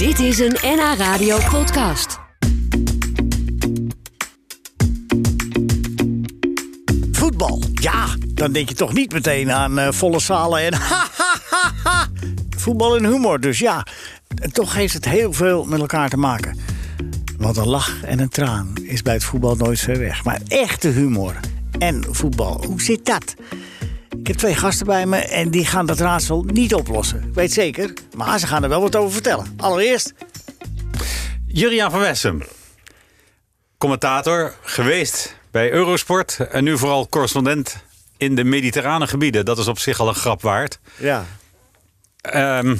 Dit is een NH Radio podcast. Voetbal, ja, dan denk je toch niet meteen aan eh, volle zalen en ha, ha, ha, ha. Voetbal en humor, dus ja, toch heeft het heel veel met elkaar te maken. Want een lach en een traan is bij het voetbal nooit ver weg. Maar echte humor en voetbal, hoe zit dat? Ik heb twee gasten bij me en die gaan dat raadsel niet oplossen. Ik weet zeker, maar ze gaan er wel wat over vertellen. Allereerst, Juriaan van Wessem. Commentator geweest bij Eurosport. En nu vooral correspondent in de mediterrane gebieden. Dat is op zich al een grap waard. ja, Ehm,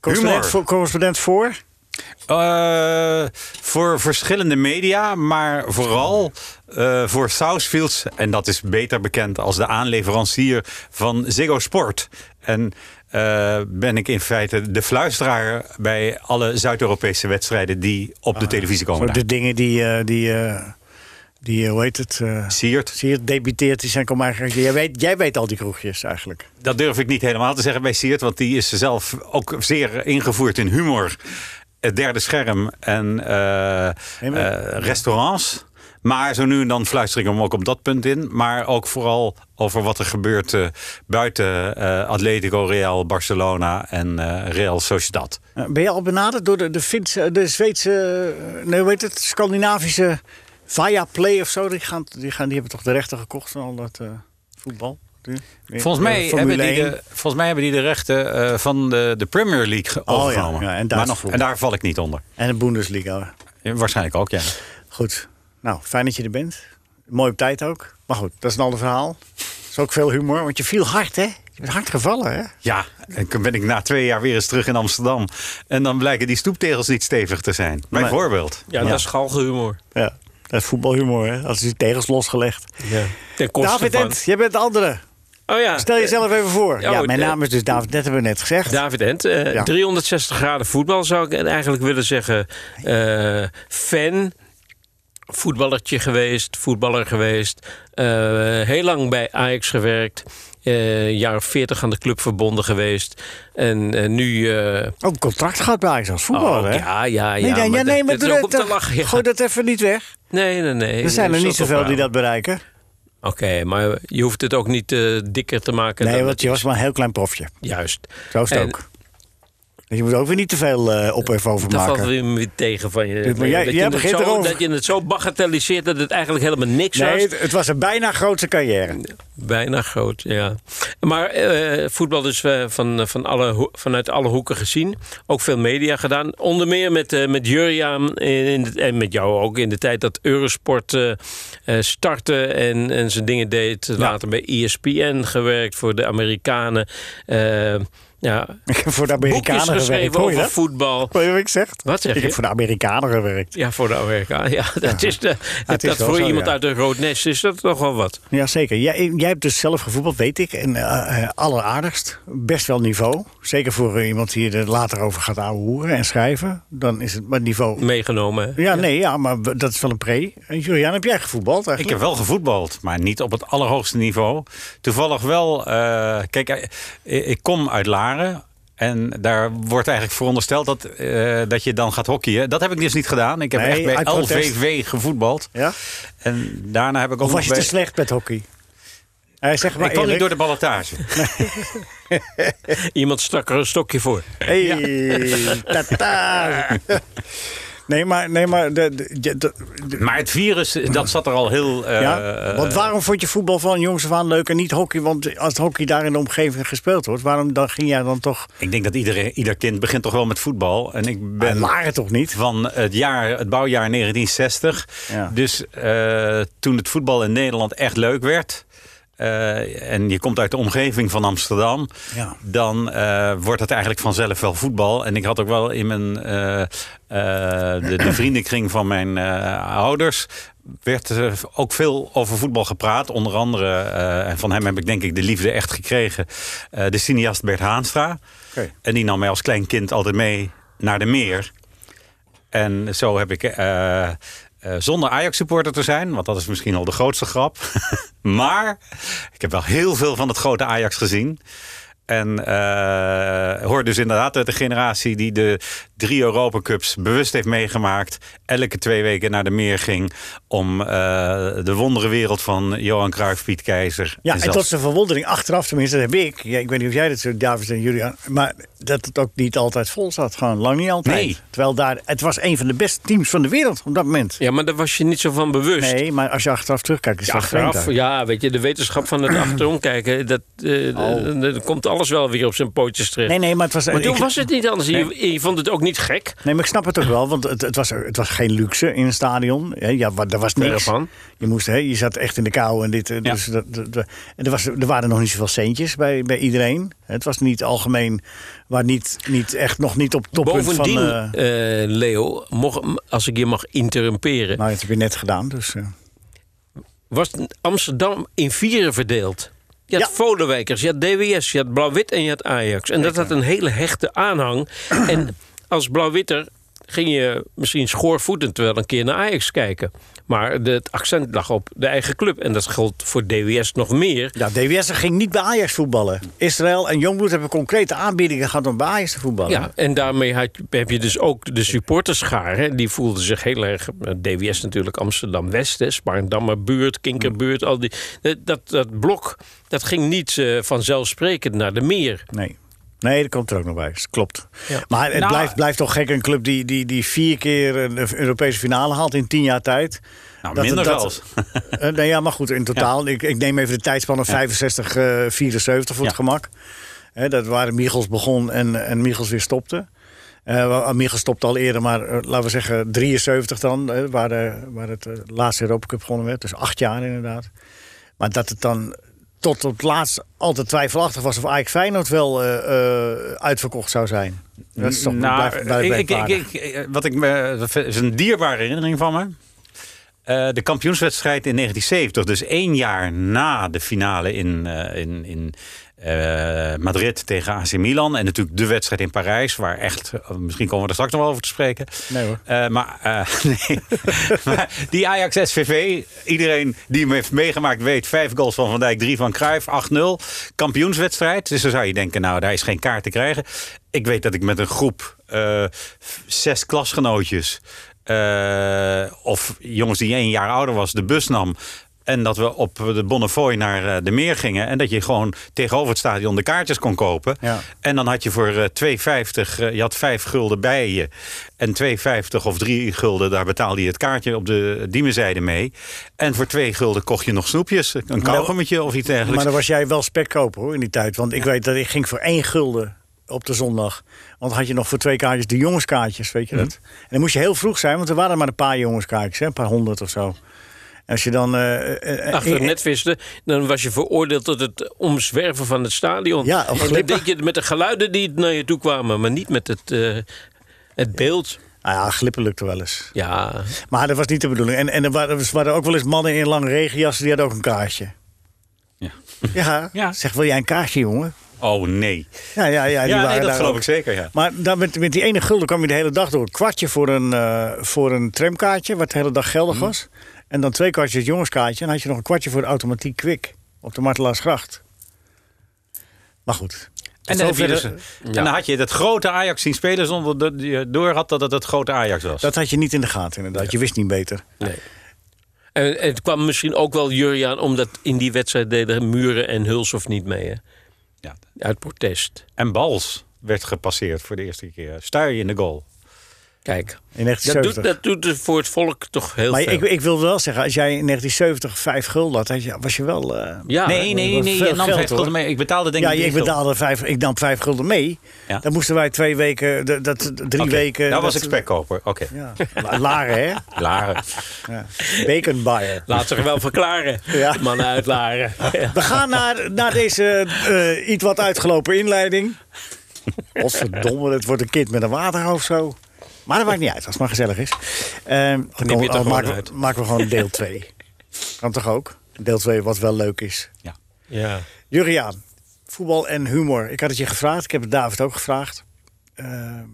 correspondent voor, correspondent voor? Eh, voor verschillende media, maar vooral eh, voor Southfields. En dat is beter bekend als de aanleverancier van Ziggo Sport. En eh, ben ik in feite de fluisteraar bij alle Zuid-Europese wedstrijden die op de televisie komen. Zo de dingen die, eh, die, die hoe heet het? Siert, zie je, debuteert, die zijn kom eigenlijk. Jij weet, jij weet al die kroegjes eigenlijk. dat durf ik niet helemaal te zeggen bij Siert, want die is zelf ook zeer ingevoerd in humor. Het derde scherm en Nee, maar- eh, restaurants. Maar zo nu en dan fluister ik hem ook op dat punt in. Maar ook vooral over wat er gebeurt eh, buiten eh, Atletico, Real, Barcelona en eh, Real Sociedad. Ben je al benaderd door de, de, Finse, de Zweedse, nee, hoe heet het, Scandinavische Viaplay of zo? Die, gaan, die, gaan, die hebben toch de rechten gekocht van al dat eh, voetbal? Volgens mij, hebben die 1. de, volgens mij hebben die de rechten eh, van de, de Premier League Oh, ja, overgenomen. ja, en maar nog, voetbal. en daar val ik niet onder. En de Bundesliga. Ja, Waarschijnlijk ook, ja. Goed. Nou, fijn dat je er bent. Mooi op tijd ook. Maar goed, dat is een ander verhaal. Er is ook veel humor, want je viel hard, hè? Je bent hard gevallen, hè? Ja, en dan ben ik na twee jaar weer eens terug in Amsterdam. En dan blijken die stoeptegels niet stevig te zijn. Bijvoorbeeld. Ja, dat is galgenhumor. Ja. Dat is voetbalhumor, hè? Als die tegels losgelegd. Ja. Ten koste David van... Ent, jij bent de andere. Oh ja. Stel jezelf even voor. Ja, Ja, mijn eh, naam is dus David, dat hebben we net gezegd. David Ent, eh, Ja. 360 graden voetbal zou ik eigenlijk willen zeggen. Eh, fan, voetballertje geweest, voetballer geweest. eh, heel lang bij Ajax gewerkt. eh jaar of 40 aan de club verbonden geweest. En eh, nu... Ook een contract gehad bij Ajax als voetballer, oh, hè? ja, ja, ja. nee, nee, maar nee, maar dat lachen. ja. Gooi dat even niet weg. Nee, nee, nee. Er zijn er niet zoveel die dat bereiken. Oké, maar je hoeft het ook niet dikker te maken. Nee, want je was maar een heel klein profje. Juist. Zo is het En- ook. Je moet ook weer niet te veel eh ophef over Dat valt maken. weer tegen van je. Maar jij- dat, jij je het begint zo, erover. dat je het zo bagatelliseert dat het eigenlijk helemaal niks Nee, was. het, het was een bijna grootste carrière. Bijna groot, ja. Maar eh, voetbal dus eh, van, van alle, vanuit alle hoeken gezien. Ook veel media gedaan. Onder meer met, eh met Jurjaan in, in de- en met jou ook in de tijd dat Eurosport eh, eh, startte en, en zijn dingen deed. Later bij ESPN gewerkt voor de Amerikanen. Ja, Ik heb voor de boekjes Amerikanen gewerkt. Hoor je over dat? voetbal. Wat ik zeg? Wat zeg Ik je? heb voor de Amerikanen gewerkt. Ja, voor de Amerikanen. Ja, dat is, de, is dat voor zo, iemand ja. uit een groot nest is dat toch wel wat. Ja, zeker. Jij, jij hebt dus zelf gevoetbald, weet ik. En eh, eh, alleraardigst. Best wel niveau. Zeker voor eh, iemand die er later over gaat ouwehoeren en schrijven. Dan is het maar niveau... Meegenomen. hè? Ja, nee, ja, maar dat is wel een pre. En Julian, heb jij gevoetbald Ik eigenlijk? heb wel gevoetbald, maar niet op het allerhoogste niveau. Toevallig wel. eh, kijk, ik kom uit En daar wordt eigenlijk verondersteld dat, eh, dat je dan gaat hockeyen. Dat heb ik dus niet gedaan. Ik heb Nee, echt bij. LVV gevoetbald. Ja? En daarna heb ik ook Of nog was je bij... te slecht met hockey? Hij zeg maar ik kwam niet door de ballotage. Iemand stak er een stokje voor. Hey, tata. Nee, maar, nee, maar de, de, de- de- Maar het virus, dat zat er al heel... eh, ja? Want waarom vond je voetbal van jongs af aan leuk en niet hockey? Want als hockey daar in de omgeving gespeeld wordt, waarom dan ging jij dan toch... Ik denk dat iedereen, ieder kind begint toch wel met voetbal. En ik ben... En Laren toch niet? van het, jaar, het bouwjaar 1960. Ja. Dus eh, toen het voetbal in Nederland echt leuk werd. Eh, en je komt uit de omgeving van Amsterdam. Ja. Dan eh, wordt het eigenlijk vanzelf wel voetbal. En ik had ook wel in mijn eh, de, de vriendenkring van mijn ouders. werd er ook veel over voetbal gepraat. Onder andere, en van hem heb ik denk ik de liefde echt gekregen. de cineast Bert Haanstra. En die nam mij als klein kind altijd mee naar de meer. En zo heb ik, eh, eh, zonder Ajax-supporter te zijn, want dat is misschien al de grootste grap. maar ik heb wel heel veel van het grote Ajax gezien. En uh, hoort dus inderdaad uit de generatie die de drie Europa Cups bewust heeft meegemaakt. Elke twee weken naar de meer ging om uh, de wonderenwereld van Johan Cruijff, Piet Keizer. Ja, en, tot zijn verwondering achteraf, tenminste, dat heb ik. Ja, ik weet niet of jij dat zo, David en Julian. Maar dat het ook niet altijd vol zat. Gewoon lang niet altijd. Nee. Terwijl daar, het was een van de beste teams van de wereld op dat moment. Ja, maar daar was je niet zo van bewust. Nee, maar als je achteraf terugkijkt, is Ja, dat achteraf, ja, weet je, de wetenschap van het achterom kijken, dat, eh, Oh. dat komt alles wel weer op zijn pootjes terecht. Nee, nee, maar het was... Maar toen ik- was het niet anders. Je, je vond het ook niet gek. Nee, maar ik snap het ook wel, want het, het, was, het was geen luxe in een stadion. Ja, er was niks. van. Je, moest, hè, je zat echt in de kou en dit. eh, Dus dat, dat- dat- en er, was, er waren nog niet zoveel centjes bij, bij iedereen. Het was niet algemeen, waar niet, niet echt nog niet op toppunt Bovendien, van... eh, eh, Leo, mocht, als ik je mag interrumperen, nou, dat heb je net gedaan, dus... eh, was Amsterdam in vieren verdeeld. Je had Ja. Volenwijkers, je had DWS, je had Blauw-Wit en je had Ajax. En dat had een hele hechte aanhang. en als Blauw-Witter ging je misschien schoorvoetend wel een keer naar Ajax kijken. Maar de, het accent lag op de eigen club. En dat geldt voor DWS nog meer. ja, DWS ging niet bij Ajax voetballen. Israël en Jongbloed hebben concrete aanbiedingen gehad om bij Ajax te voetballen. Ja, en daarmee had, heb je dus ook de supporterschaar. Hè, die voelden zich heel erg. eh, DWS natuurlijk Amsterdam-West, hè, Spaarndammer buurt, Kinkerbuurt. Al die, dat, dat blok dat ging niet eh, vanzelfsprekend naar de meer. Nee. Nee, dat komt er ook nog bij. Dat klopt. Ja. Maar het Nou, blijft, blijft toch gek een club die, die, die vier keer een Europese finale haalt in tien jaar tijd. Nou, Dat- minder dat- zelfs. Eh, nee, ja, maar goed, in totaal. Ik, ik neem even de tijdspannen 65, eh 74 voor het Ja. gemak. Hè, dat waar Michels begon en, en Michels weer stopte. Eh waar- Michels stopte al eerder, maar eh, laten we zeggen 73 dan, eh, waar, de, waar het eh, laatste Europa Cup gewonnen werd. Dus acht jaar inderdaad. Maar dat het dan tot op het laatst altijd twijfelachtig was of Ajax Feyenoord wel eh, eh, uitverkocht zou zijn. Dat is toch Nou, ik, ik, ik- ik- wat ik me, dat is een dierbare herinnering van me. Eh, de kampioenswedstrijd in 1970, dus één jaar na de finale in, in, in eh, Madrid tegen AC Milan. En natuurlijk de wedstrijd in Parijs, waar echt, misschien komen we er straks nog wel over te spreken. Nee hoor. Eh, maar, eh, nee. maar die Ajax SVV, iedereen die hem heeft meegemaakt weet... vijf goals van Van Dijk, drie van Cruijff, 8-0. Kampioenswedstrijd. Dus dan zou je denken, nou, daar is geen kaart te krijgen. Ik weet dat ik met een groep, zes klasgenootjes... of jongens die één jaar ouder was, de bus nam... En dat we op de Bonnefoy naar eh, de meer gingen. En dat je gewoon tegenover het stadion de kaartjes kon kopen. Ja. En dan had je voor eh, 2,50, eh, je had 5 gulden bij je. En 2,50 of 3 gulden, daar betaalde je het kaartje op de diemenzijde mee. En voor 2 gulden kocht je nog snoepjes. Een kauwgommetje of iets dergelijks. Maar dan was jij wel spekkoper hoor in die tijd. Want ik weet dat ik ging voor één gulden op de zondag. Want had je nog voor twee kaartjes de jongenskaartjes, weet je Mhm. dat? En dan moest je heel vroeg zijn, want er waren maar een paar jongenskaartjes, hè, een paar honderd of zo. Als je dan... eh, eh, Achter het eh, net viste, dan was je veroordeeld tot het omzwerven van het stadion. Ja, of en dat glippen. deed je met de geluiden die naar je toe kwamen, maar niet met het, eh, het beeld. Nou ja, glippen lukte wel eens. Ja, Maar dat was niet de bedoeling. En, en er waren, er waren ook wel eens mannen in lange regenjassen, die hadden ook een kaartje. Ja. Ja, Ja. zeg, wil jij een kaartje, jongen? Oh nee. Ja, ja, ja. die Ja, nee, dat geloof ook. ik zeker, ja. Maar dan met, met die ene gulden kwam je de hele dag door. Een kwartje voor een, eh, voor een tramkaartje, wat de hele dag geldig Mhm. was. En dan twee kwartjes het jongenskaartje. En dan had je nog een kwartje voor de automatiek kwik op de Martelaarsgracht. Maar goed. En dan, je dus- en dan had je dat grote Ajax zien spelen zonder dat je door had dat het het grote Ajax was. Dat had je niet in de gaten inderdaad. Je wist niet beter. nee. En, en het kwam misschien ook wel Jurjaan, omdat in die wedstrijd deden Muren en Hulshoff niet mee. Hè? Ja. Uit protest. En Bals werd gepasseerd voor de eerste keer. Stuy in de goal. Kijk, In dat doet, 1970. dat doet het voor het volk toch heel maar veel. ik, ik wil wel zeggen, als jij in 1970 vijf gulden had, had je, was je wel... eh, ja, nee, nee, nee. Je nam geld, vijf gulden mee. Ik betaalde denk ja, ik ik drie gulden. betaalde vijf, ik nam vijf gulden mee. Ja. Dan moesten wij twee weken, dat, dat, drie weken... Nou was dat- ik spekkoper. Oké. Ja, la- laren hè? Laren. Ja. Bacon buyer. Laat zich wel verklaren. Ja. Mannen uit Laren. Ja. We gaan naar, naar deze eh, iets wat uitgelopen inleiding. Godverdomme, het wordt een kind met een waterhoofd zo. Maar dat maakt niet uit, als het maar gezellig is. Ehm, dan maken, we, uit. maken we gewoon deel 2. Kan toch ook? Deel 2 wat wel leuk is. Ja. Ja. Juriaan, voetbal en humor. Ik had het je gevraagd, ik heb het David ook gevraagd. Ehm,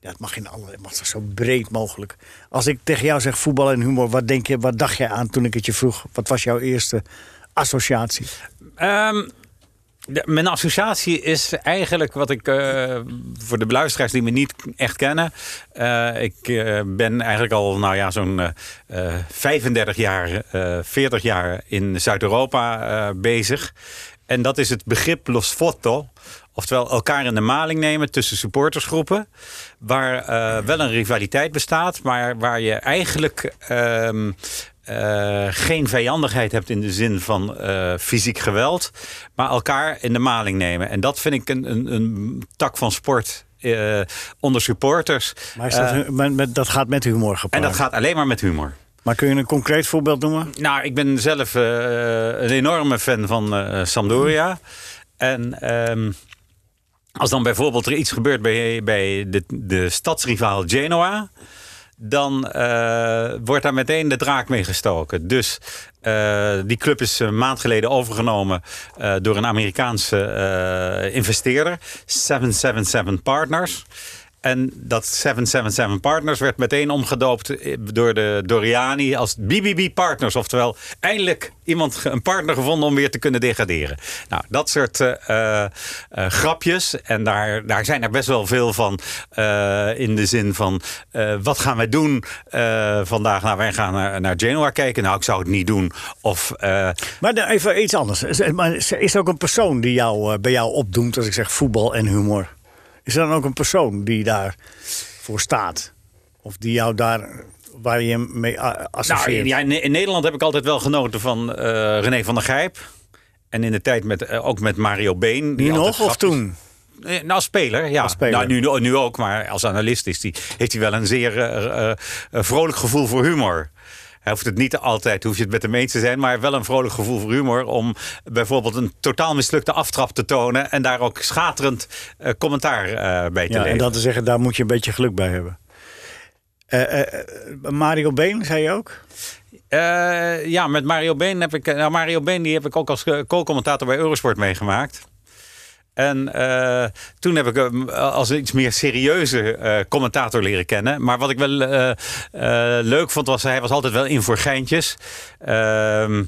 ja, het mag in alle, het mag zo breed mogelijk. Als ik tegen jou zeg voetbal en humor, wat denk je, wat dacht jij aan toen ik het je vroeg? Wat was jouw eerste associatie? Ehm, Mijn associatie is eigenlijk wat ik eh, voor de beluisteraars die me niet echt kennen. eh, ik eh, ben eigenlijk al nou ja, zo'n eh, eh, 35 jaar, eh 40 jaar in Zuid-Europa bezig. En dat is het begrip los foto. Oftewel elkaar in de maling nemen tussen supportersgroepen. Waar wel een rivaliteit bestaat, maar waar je eigenlijk ehm, eh, geen vijandigheid hebt in de zin van eh, fysiek geweld. Maar elkaar in de maling nemen. En dat vind ik een, een, een tak van sport eh, onder supporters. Maar is dat, met, met- dat gaat met humor en gepaard. dat gaat alleen maar met humor. Maar kun je een concreet voorbeeld noemen? Nou, ik ben zelf een enorme fan van Sampdoria. En ehm, als dan bijvoorbeeld er iets gebeurt bij, bij de, de stadsrivaal Genoa... dan eh, wordt daar meteen de draak mee gestoken. Dus eh, die club is een maand geleden overgenomen... eh, door een Amerikaanse investeerder. 777 Partners... En dat 777 Partners werd meteen omgedoopt eh, door de Doriani als BBB Partners. Oftewel, eindelijk iemand, een partner gevonden om weer te kunnen degraderen. Nou, dat soort eh, eh, grapjes. En daar, daar zijn er best wel veel van. in de zin van, wat gaan wij doen vandaag? Nou, wij gaan naar, Genoa kijken. Nou, ik zou het niet doen. Of... Maar even iets anders. Is- er ook een persoon die jou, bij jou opdoemt als ik zeg voetbal en humor? Is er dan ook een persoon die daar voor staat? Of die jou daar, waar je mee Nou, associeert? ja, in, Nederland heb ik altijd wel genoten van eh, René van der Gijp. En in de tijd met, eh, ook met Mario Been. die nu nog of toen? Eh, Nou, als speler, ja. Als speler. Nou, nu, nu ook, maar als analist is die, heeft hij wel een zeer vrolijk gevoel voor humor. Hij hoeft het niet altijd, hoef je het met hem eens te zijn, maar wel een vrolijk gevoel voor humor. Om bijvoorbeeld een totaal mislukte aftrap te tonen en daar ook schaterend eh, commentaar eh, bij te Ja, en leveren. dat te zeggen, daar moet je een beetje geluk bij hebben. Eh, Mario Been, zei je ook? Ja, met Mario Been heb ik. Nou, Mario Been die heb ik ook als co-commentator bij Eurosport meegemaakt. En eh, toen heb ik hem als een iets meer serieuze eh, commentator leren kennen. Maar wat ik wel eh, eh, leuk vond, was hij was altijd wel in voor geintjes. Ehm,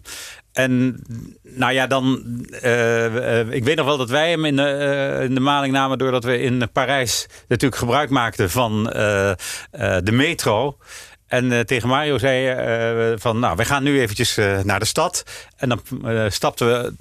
en nou ja, dan. eh, eh, ik weet nog wel dat wij hem in de, eh, in de maling namen. doordat we in Parijs natuurlijk gebruik maakten van eh, eh, de metro. En eh, tegen Mario zei eh, van, nou, we gaan nu eventjes eh, naar de stad. En dan eh, stapten we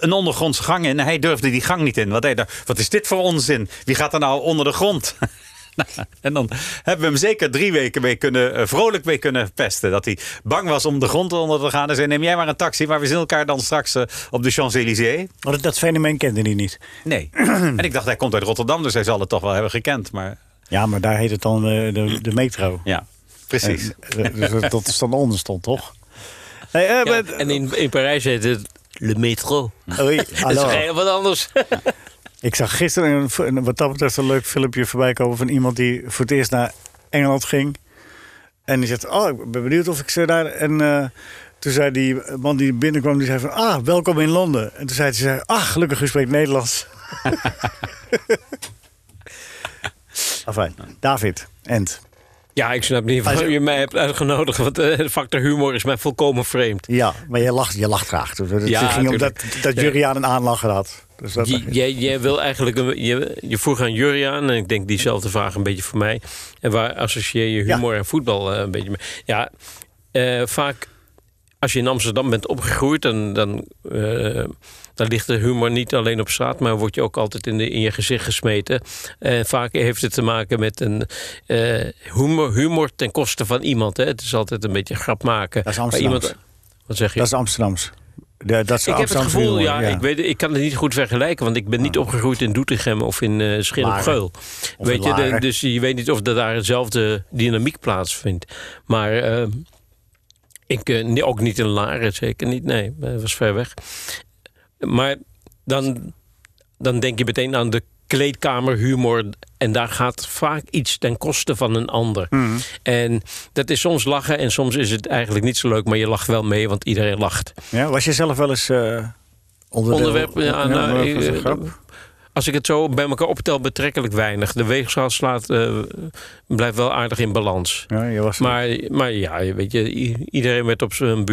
een ondergrondse gang in. En hij durfde die gang niet in. Want hij dacht, wat is dit voor onzin? Wie gaat er nou onder de grond? Nou, en dan hebben we hem zeker drie weken mee kunnen, eh, vrolijk mee kunnen pesten. Dat hij bang was om de grond onder te gaan. En zei, neem jij maar een taxi. Maar we zien elkaar dan straks eh, op de Champs-Élysées. Oh, dat, dat fenomeen kende hij niet. Nee. en ik dacht, hij komt uit Rotterdam. Dus hij zal het toch wel hebben gekend. Maar Ja, maar daar heet het dan eh, de, de metro. ja, precies. En, dus dat- is dan onder stond, toch? Hey, Ja, maar- en in, in Parijs heet het Le Métro. Oei, Dat is hallo. heel wat anders. Ik zag gisteren een, wat dat betreft een leuk filmpje voorbij komen van iemand die voor het eerst naar Engeland ging. En die zegt, oh, ik ben benieuwd of ik ze daar... En eh, toen zei die man die binnenkwam, die zei van, ah, welkom in Londen. En toen zei hij, ah, gelukkig u spreekt Nederlands. Afijn, David, Ent. Ja, ik snap niet waarom je mij hebt uitgenodigd. Want eh, de factor humor is mij volkomen vreemd. Ja, maar je lacht, je lacht graag. Dus Het Ja, ging om dat, dat. Juriaan een aanlacher had. Dus dat, Je- Jij, jij wil eigenlijk een, je, je vroeg aan Juriaan, en ik denk diezelfde vraag een beetje voor mij. En waar associeer je humor en voetbal eh, een beetje mee? Ja, eh, vaak als je in Amsterdam bent opgegroeid, dan, dan, eh, dan ligt de humor niet alleen op straat, maar wordt je ook altijd in, de, in je gezicht gesmeten. En vaak heeft het te maken met een eh, humor, humor ten koste van iemand. Hè. Het is altijd een beetje grap maken. Dat is Amsterdams. iemand, wat zeg je? dat is Amsterdams. De, dat is Ik heb het gevoel, humor, ja, Ik, weet, ik kan het niet goed vergelijken, want ik ben niet opgegroeid in Doetinchem of in eh Schin op Laren. Geul. Weet je, de- dus je weet niet of er daar dezelfde dynamiek plaatsvindt. Maar eh, ik eh, ook niet in Laren, zeker niet. Nee, dat was ver weg. Maar dan, dan denk je meteen aan de kleedkamerhumor. En daar gaat vaak iets ten koste van een ander. Mhm. En dat is soms lachen en soms is het eigenlijk niet zo leuk, maar je lacht wel mee, want iedereen lacht. Ja, was je zelf wel eens eh onderdeel? Onderwerp, ja, nou, onderwerp als ik het zo bij elkaar optel, betrekkelijk weinig. De weegschaal slaat, eh, blijft wel aardig in balans. Ja, je was Maar, maar ja, weet je, iedereen werd op zijn,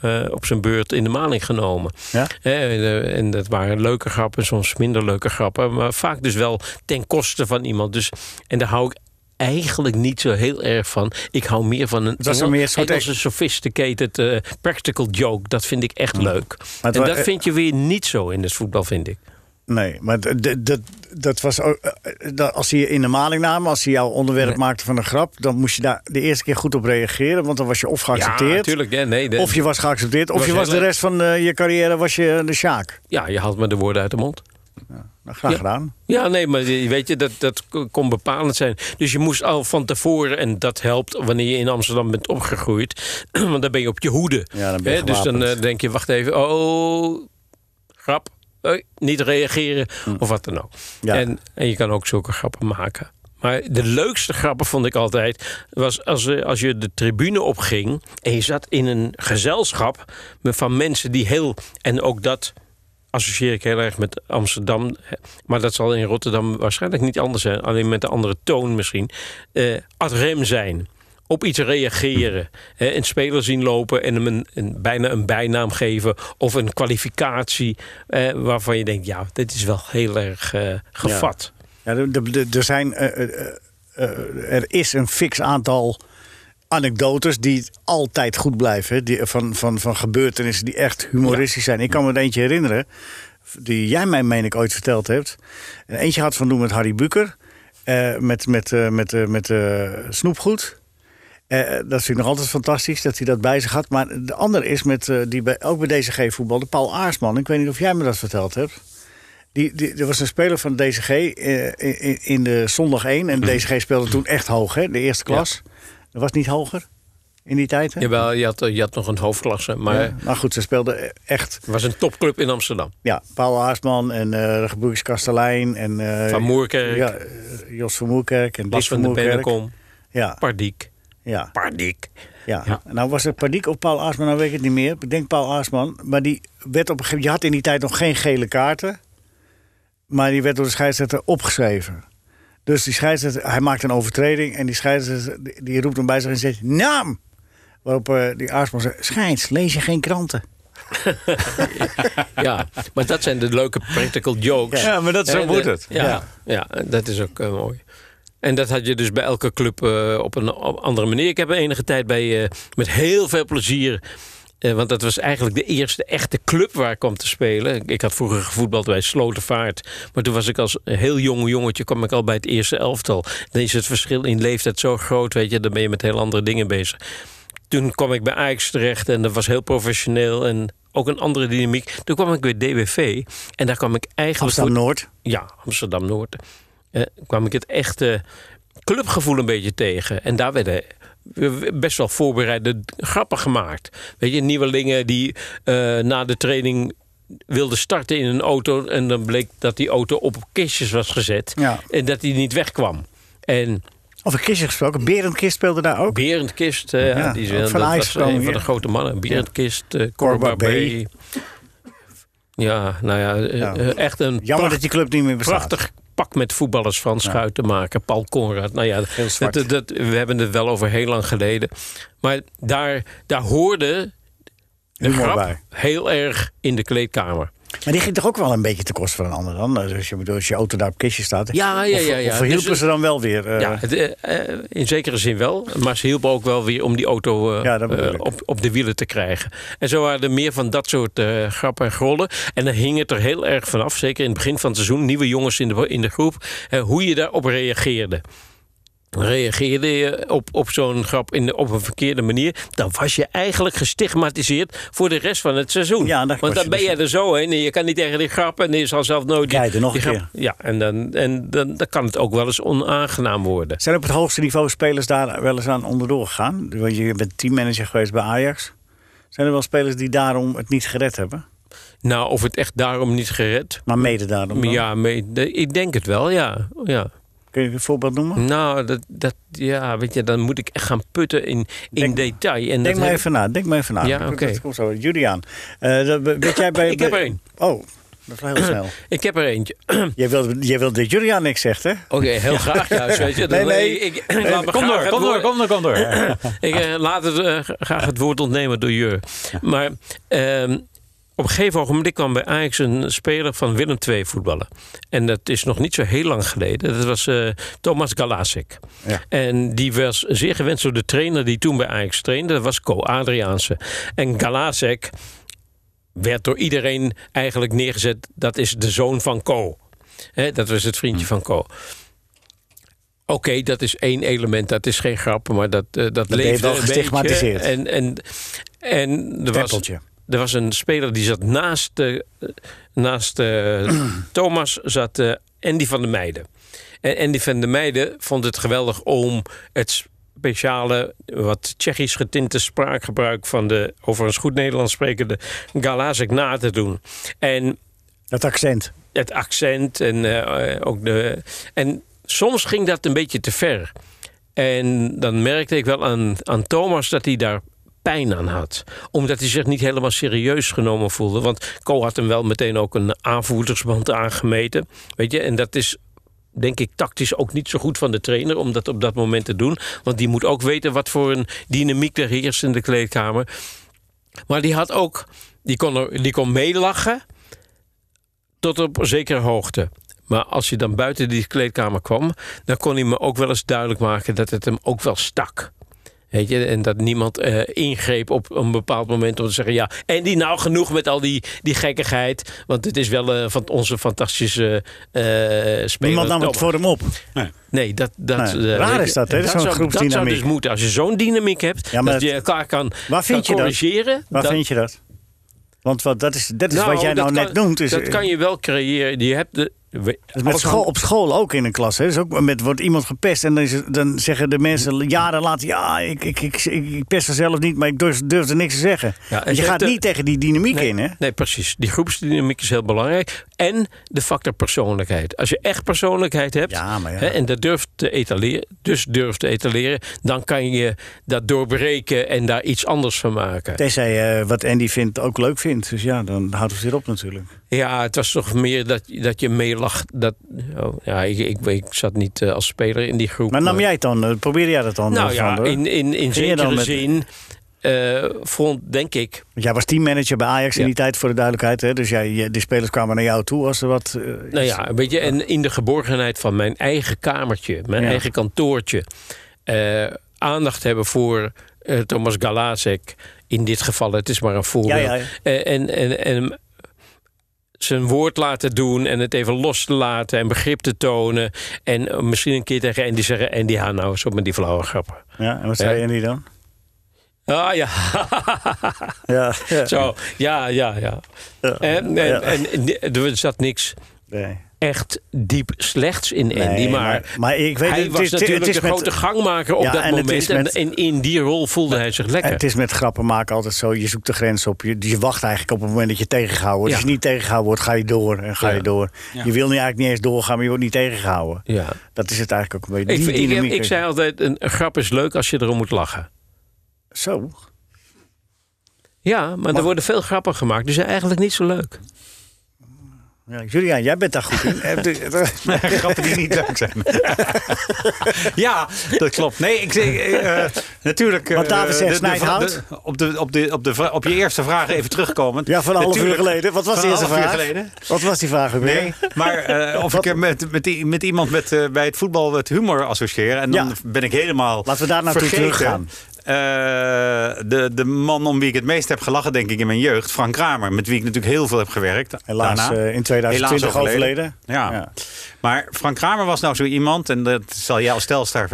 eh, op zijn beurt in de maling genomen. Ja? En, eh, en dat waren leuke grappen, soms minder leuke grappen. Maar vaak dus wel ten koste van iemand. Dus, en daar hou ik eigenlijk niet zo heel erg van. Ik hou meer van een Het was een Engel- meer soort- Engelse sophisticated practical joke. Dat vind ik echt leuk. en dat vind je weer niet zo in het voetbal, vind ik. Nee, maar dat, dat was ook. eh, dat- Als je in de maling namen, als ze jouw onderwerp Nee. maakte van een grap, dan moest je daar de eerste keer goed op reageren. Want dan was je of geaccepteerd. Ja, natuurlijk. Ja, nee, de- Of je was geaccepteerd, of was je was de rest van eh, je carrière was je de Sjaak. ja, je haalt me de woorden uit de mond. Nou, graag Ja. gedaan. Ja, nee, maar je- weet je, dat, dat kon bepalend zijn. Dus je moest al van tevoren, en dat helpt wanneer je in Amsterdam bent opgegroeid, want dan ben je op je hoede. Ja, dan ben je Hè, dus dan eh, denk je, wacht even, oh, grap, niet reageren of wat dan ook. Hm. Ja. En, en je kan ook zulke grappen maken. Maar de leukste grappen vond ik altijd... was als, eh, als je de tribune opging... en je zat in een gezelschap van mensen die heel... en ook dat associeer ik heel erg met Amsterdam. Maar dat zal in Rotterdam waarschijnlijk niet anders zijn. Alleen met een andere toon misschien. eh ad rem zijn. Op iets reageren. Hè, een speler zien lopen en hem een, een- bijna een bijnaam geven. Of een kwalificatie eh, waarvan je denkt... ja, dit is wel heel erg eh, gevat. Ja, er- zijn, eh, eh, er is een fix aantal anekdotes die altijd goed blijven. Die, van, van, van gebeurtenissen die echt humoristisch zijn. Ik kan me er eentje herinneren, die jij mij, meen ik, ooit verteld hebt. En eentje had van doen met Harry Buker. met met, met, met snoepgoed. Eh, dat vind ik nog altijd fantastisch dat hij dat bij zich had. Maar de andere is met, eh, die bij, ook bij DCG voetbal, de Paul Aarsman. Ik weet niet of jij me dat verteld hebt. Die, die, er was een speler van DCG eh, in, in de zondag 1. En DCG speelde toen echt hoog, hè? de eerste klas. Dat was niet hoger in die tijd. Hè? Jawel, je had, je had nog een hoofdklasse. Maar Ja. Nou goed, ze speelden echt. het was een topclub in Amsterdam. Ja, Paul Aarsman en eh de Kastelein. En, eh, Van Moerkerk, Ja, eh, Jos van Moerkerk en Bas van de Moerkerk. Bennekom, Ja, Pardiek. Ja. Pardiek. Ja. Ja. nou was het Padiek of Paul Aarsman, nou weet ik het niet meer. Ik denk Paul Aarsman. Maar die werd op een gegeven moment... Je had in die tijd nog geen gele kaarten. Maar die werd door de scheidsrechter opgeschreven. Dus die scheidsrechter, hij maakt een overtreding... en die scheidsrechter die, die roept hem bij zich en zegt... Naam! Waarop eh, die Aarsman zegt... Scheids, lees je geen kranten? Ja, maar dat zijn de leuke practical jokes. Ja, maar dat zo moet het. Ja, Ja. ja. dat is ook eh, mooi. En dat had je dus bij elke club eh, op een op andere manier. Ik heb enige tijd bij, eh, met heel veel plezier... eh, want dat was eigenlijk de eerste echte club waar ik kwam te spelen. Ik had vroeger gevoetbald bij Slotervaart. Maar toen was ik als heel jong jongetje... kwam ik al bij het eerste elftal. Dan is het verschil in leeftijd zo groot, weet je. Dan ben je met heel andere dingen bezig. Toen kwam ik bij Ajax terecht en dat was heel professioneel... en ook een andere dynamiek. Toen kwam ik bij DWV en daar kwam ik eigenlijk... Amsterdam-Noord. ja, Amsterdam Noord. Eh, kwam ik het echte clubgevoel een beetje tegen. En daar werden best wel voorbereide grappen gemaakt. Weet je, nieuwelingen die eh, na de training wilden starten in een auto. En dan bleek dat die auto op kistjes was gezet. Ja. En dat die niet wegkwam. En Of een kistje gesproken. Berendkist speelde daar ook. Berendkist, eh, Ja, die, dat van was een van de grote mannen. Berendkist, eh Corba Corba B. Ja, nou ja, eh, Ja. eh, echt een Jammer pracht- dat die club niet meer bestaat. prachtig pak met voetballers van Schuit te maken. Paul Conrad. Nou ja, dat, dat, we hebben het wel over heel lang geleden. Maar daar, daar hoorde de Humor grap bij. heel erg in de kleedkamer. Maar die ging toch ook wel een beetje te kosten van een ander dan? Dus als je, als je auto daar op kistje staat. Ja, ja, Of- ja, ja. Of verhielpen Dus- ze dan wel weer? eh, ja, het, eh, eh, in zekere zin wel. Maar ze hielpen ook wel weer om die auto Ja, op, op de wielen te krijgen. En zo waren er meer van dat soort grappen en grollen. En dan hing het er heel erg vanaf, zeker in het begin van het seizoen, nieuwe jongens in de, in de groep, hoe je daarop reageerde. Reageerde je op, op zo'n grap in op een verkeerde manier, dan was je eigenlijk gestigmatiseerd voor de rest van het seizoen. Ja, dat Want dan ben dus- je er zo heen en je kan niet tegen die grappen en je zal zelf nooit. die- Kijk, er nog een grap- Ja, en, dan, en dan, dan kan het ook wel eens onaangenaam worden. Zijn op het hoogste niveau spelers daar wel eens aan onderdoor gegaan? Want je bent teammanager geweest bij Ajax. Zijn er wel spelers die daarom het niet gered hebben? Nou, of het echt daarom niet gered. Maar mede daarom dan? Ja, mee- de- ik denk het wel, ja. ja. Kun je een voorbeeld noemen? Nou, dat, dat, ja, weet je, dan moet ik echt gaan putten in, in Denk- detail. En Denk maar heb- even na. Denk maar even na. Ja, oké. komt zo. Juliaan. eh, dat- weet jij bij... Ik heb er één. Oh, Dat is wel heel snel. Ik heb er eentje. Jij wil, jij wil dat Julian niks zegt, hè? Oké, heel graag juist. Weet je. Nee, nee. Ik, me Kom door, kom door, kom door, kom door. Ik eh, laat het, eh, graag het woord ontnemen door Jur. Maar ehm, op een gegeven ogenblik kwam bij Ajax een speler van Willem II voetballen. En dat is nog niet zo heel lang geleden. Dat was eh, Thomas Galasik. Ja. En die was zeer gewenst door de trainer die toen bij Ajax trainde. Dat was Co Adriaanse. En Galasik werd door iedereen eigenlijk neergezet. Dat is de zoon van Co. Dat was het vriendje van Co. Oké, dat is één element, dat is geen grap, maar dat, eh, dat, leefde wel een beetje. gestigmatiseerd. En, en, en er was, Tempeltje. Er was een speler die zat naast, de, naast eh, Thomas, zat eh, Andy van der Meijden. En Andy van der Meijden vond het geweldig om het speciale, wat Tsjechisch getinte spraakgebruik van de overigens goed Nederlands sprekende Galazek na te doen. En Dat accent. het accent en eh, ook de. En soms ging dat een beetje te ver. En dan merkte ik wel aan, aan Thomas dat hij daar pijn aan had. Omdat hij zich niet helemaal serieus genomen voelde. Want Co had hem wel meteen ook een aanvoerdersband aangemeten. Weet je, en dat is. Denk ik tactisch ook niet zo goed van de trainer om dat op dat moment te doen. Want die moet ook weten wat voor een dynamiek er heerst in de kleedkamer. Maar die had ook. Die kon, er, die kon meelachen tot op zekere hoogte. Maar als je dan buiten die kleedkamer kwam, dan kon hij me ook wel eens duidelijk maken dat het hem ook wel stak. Weet je, en dat niemand eh, ingreep op een bepaald moment om te zeggen: ja, en die nou genoeg met al die, die gekkigheid. Want het is wel eh, van onze fantastische eh speler. Niemand nam het voor hem op. Nee, dat, dat, Nee, eh, raar is dat, hè? Dat zo'n zou, dat zou dus moeten. Als je zo'n dynamiek hebt, Ja, maar dat je elkaar kan, Waar vind kan je dat? corrigeren. Waar dat- vind je dat? Want wat, dat is, dat is wat jij dat nou kan- net noemt. Is, dat kan je wel creëren. Je hebt de, we- met school, op school ook in een klas. Hè. Dus ook met, wordt iemand gepest en dan, is dan zeggen de mensen jaren later... ja, ik, ik, ik, ik, pest er zelf niet, maar ik durf, durf er niks te zeggen. Ja, en Want je gaat de- niet tegen die dynamiek Nee, in, hè? nee, precies. Die groepsdynamiek is heel belangrijk. En de factor persoonlijkheid. Als je echt persoonlijkheid hebt Ja, maar ja. hè, en dat durft te etaleren, dus durft te etaleren, dan kan je dat doorbreken en daar iets anders van maken. Tenzij eh, wat Andy vindt ook leuk vindt. Dus ja, dan houdt het weer op natuurlijk. Ja, het was toch meer dat, dat je meelacht. Dat, oh, ja, ik, ik, ik zat niet eh, als speler in die groep. Maar nam jij het dan? eh, Probeerde jij dat dan? Nou ja, in, in, in zekere met- zin eh, vond, denk ik, jij was teammanager bij Ajax in die tijd, voor de duidelijkheid. Hè? Dus jij, je- de spelers kwamen naar jou toe als er wat... eh, Nou ja, weet je, en in de geborgenheid van mijn eigen kamertje, mijn Ja. eigen kantoortje, eh, aandacht hebben voor Thomas Galazek. In dit geval, het is maar een voorbeeld. Ja, ja. En, en, en zijn woord laten doen en het even los te laten en begrip te tonen. En misschien een keer tegen Andy zeggen: Andy, ha nou eens op met die flauwe grappen. Ja, en wat zei Ja. Andy dan? Ah ja, Ja, ja. zo. Ja, ja, ja. En, en, Ja. en, en er zat niks Nee. echt diep slechts in Andy. Nee, maar, maar ik weet hij het was is- het natuurlijk is de met- grote gangmaker op Ja, dat en het moment. met- En, en in die rol voelde hij zich lekker. Het is met grappen maken altijd zo. Je zoekt de grens op. Je, je wacht eigenlijk op het moment dat je tegengehouden wordt. Ja. Als je niet tegengehouden wordt, ga je door en ga Ja. je door. Je wil nu eigenlijk niet eens doorgaan, maar je wordt niet tegengehouden. ja. Dat is het eigenlijk ook een beetje. ik, Die ik, dynamiek. ik zei altijd, een, een grap is leuk als je erom moet lachen. Zo. Ja, maar er worden veel grappen gemaakt. Die zijn eigenlijk niet zo leuk. Ja, Julian, jij bent daar goed in. Je- Grappen die niet leuk zijn. ja, dat klopt. Nee, ik zeg eh, natuurlijk. eh, Want David zegt op, de, op, de, op, de, op je eerste vraag even terugkomend. ja, van een half uur Natuurlijk, geleden. Wat was een eerste half uur vraag? geleden. Wat was die vraag weer? Nee, maar eh, of ik er met, met, die- met iemand met, eh, bij het voetbal het humor associeer. En dan Ja. ben ik helemaal. Laten we daar naartoe teruggaan. Eh, de, de man om wie ik het meest heb gelachen, denk ik, in mijn jeugd, Frank Kramer, met wie ik natuurlijk heel veel heb gewerkt. Helaas daarna. eh, in 2020 Helaas overleden. Ja. Ja. Maar Frank Kramer was nou zo iemand, en dat zal jij als Telstar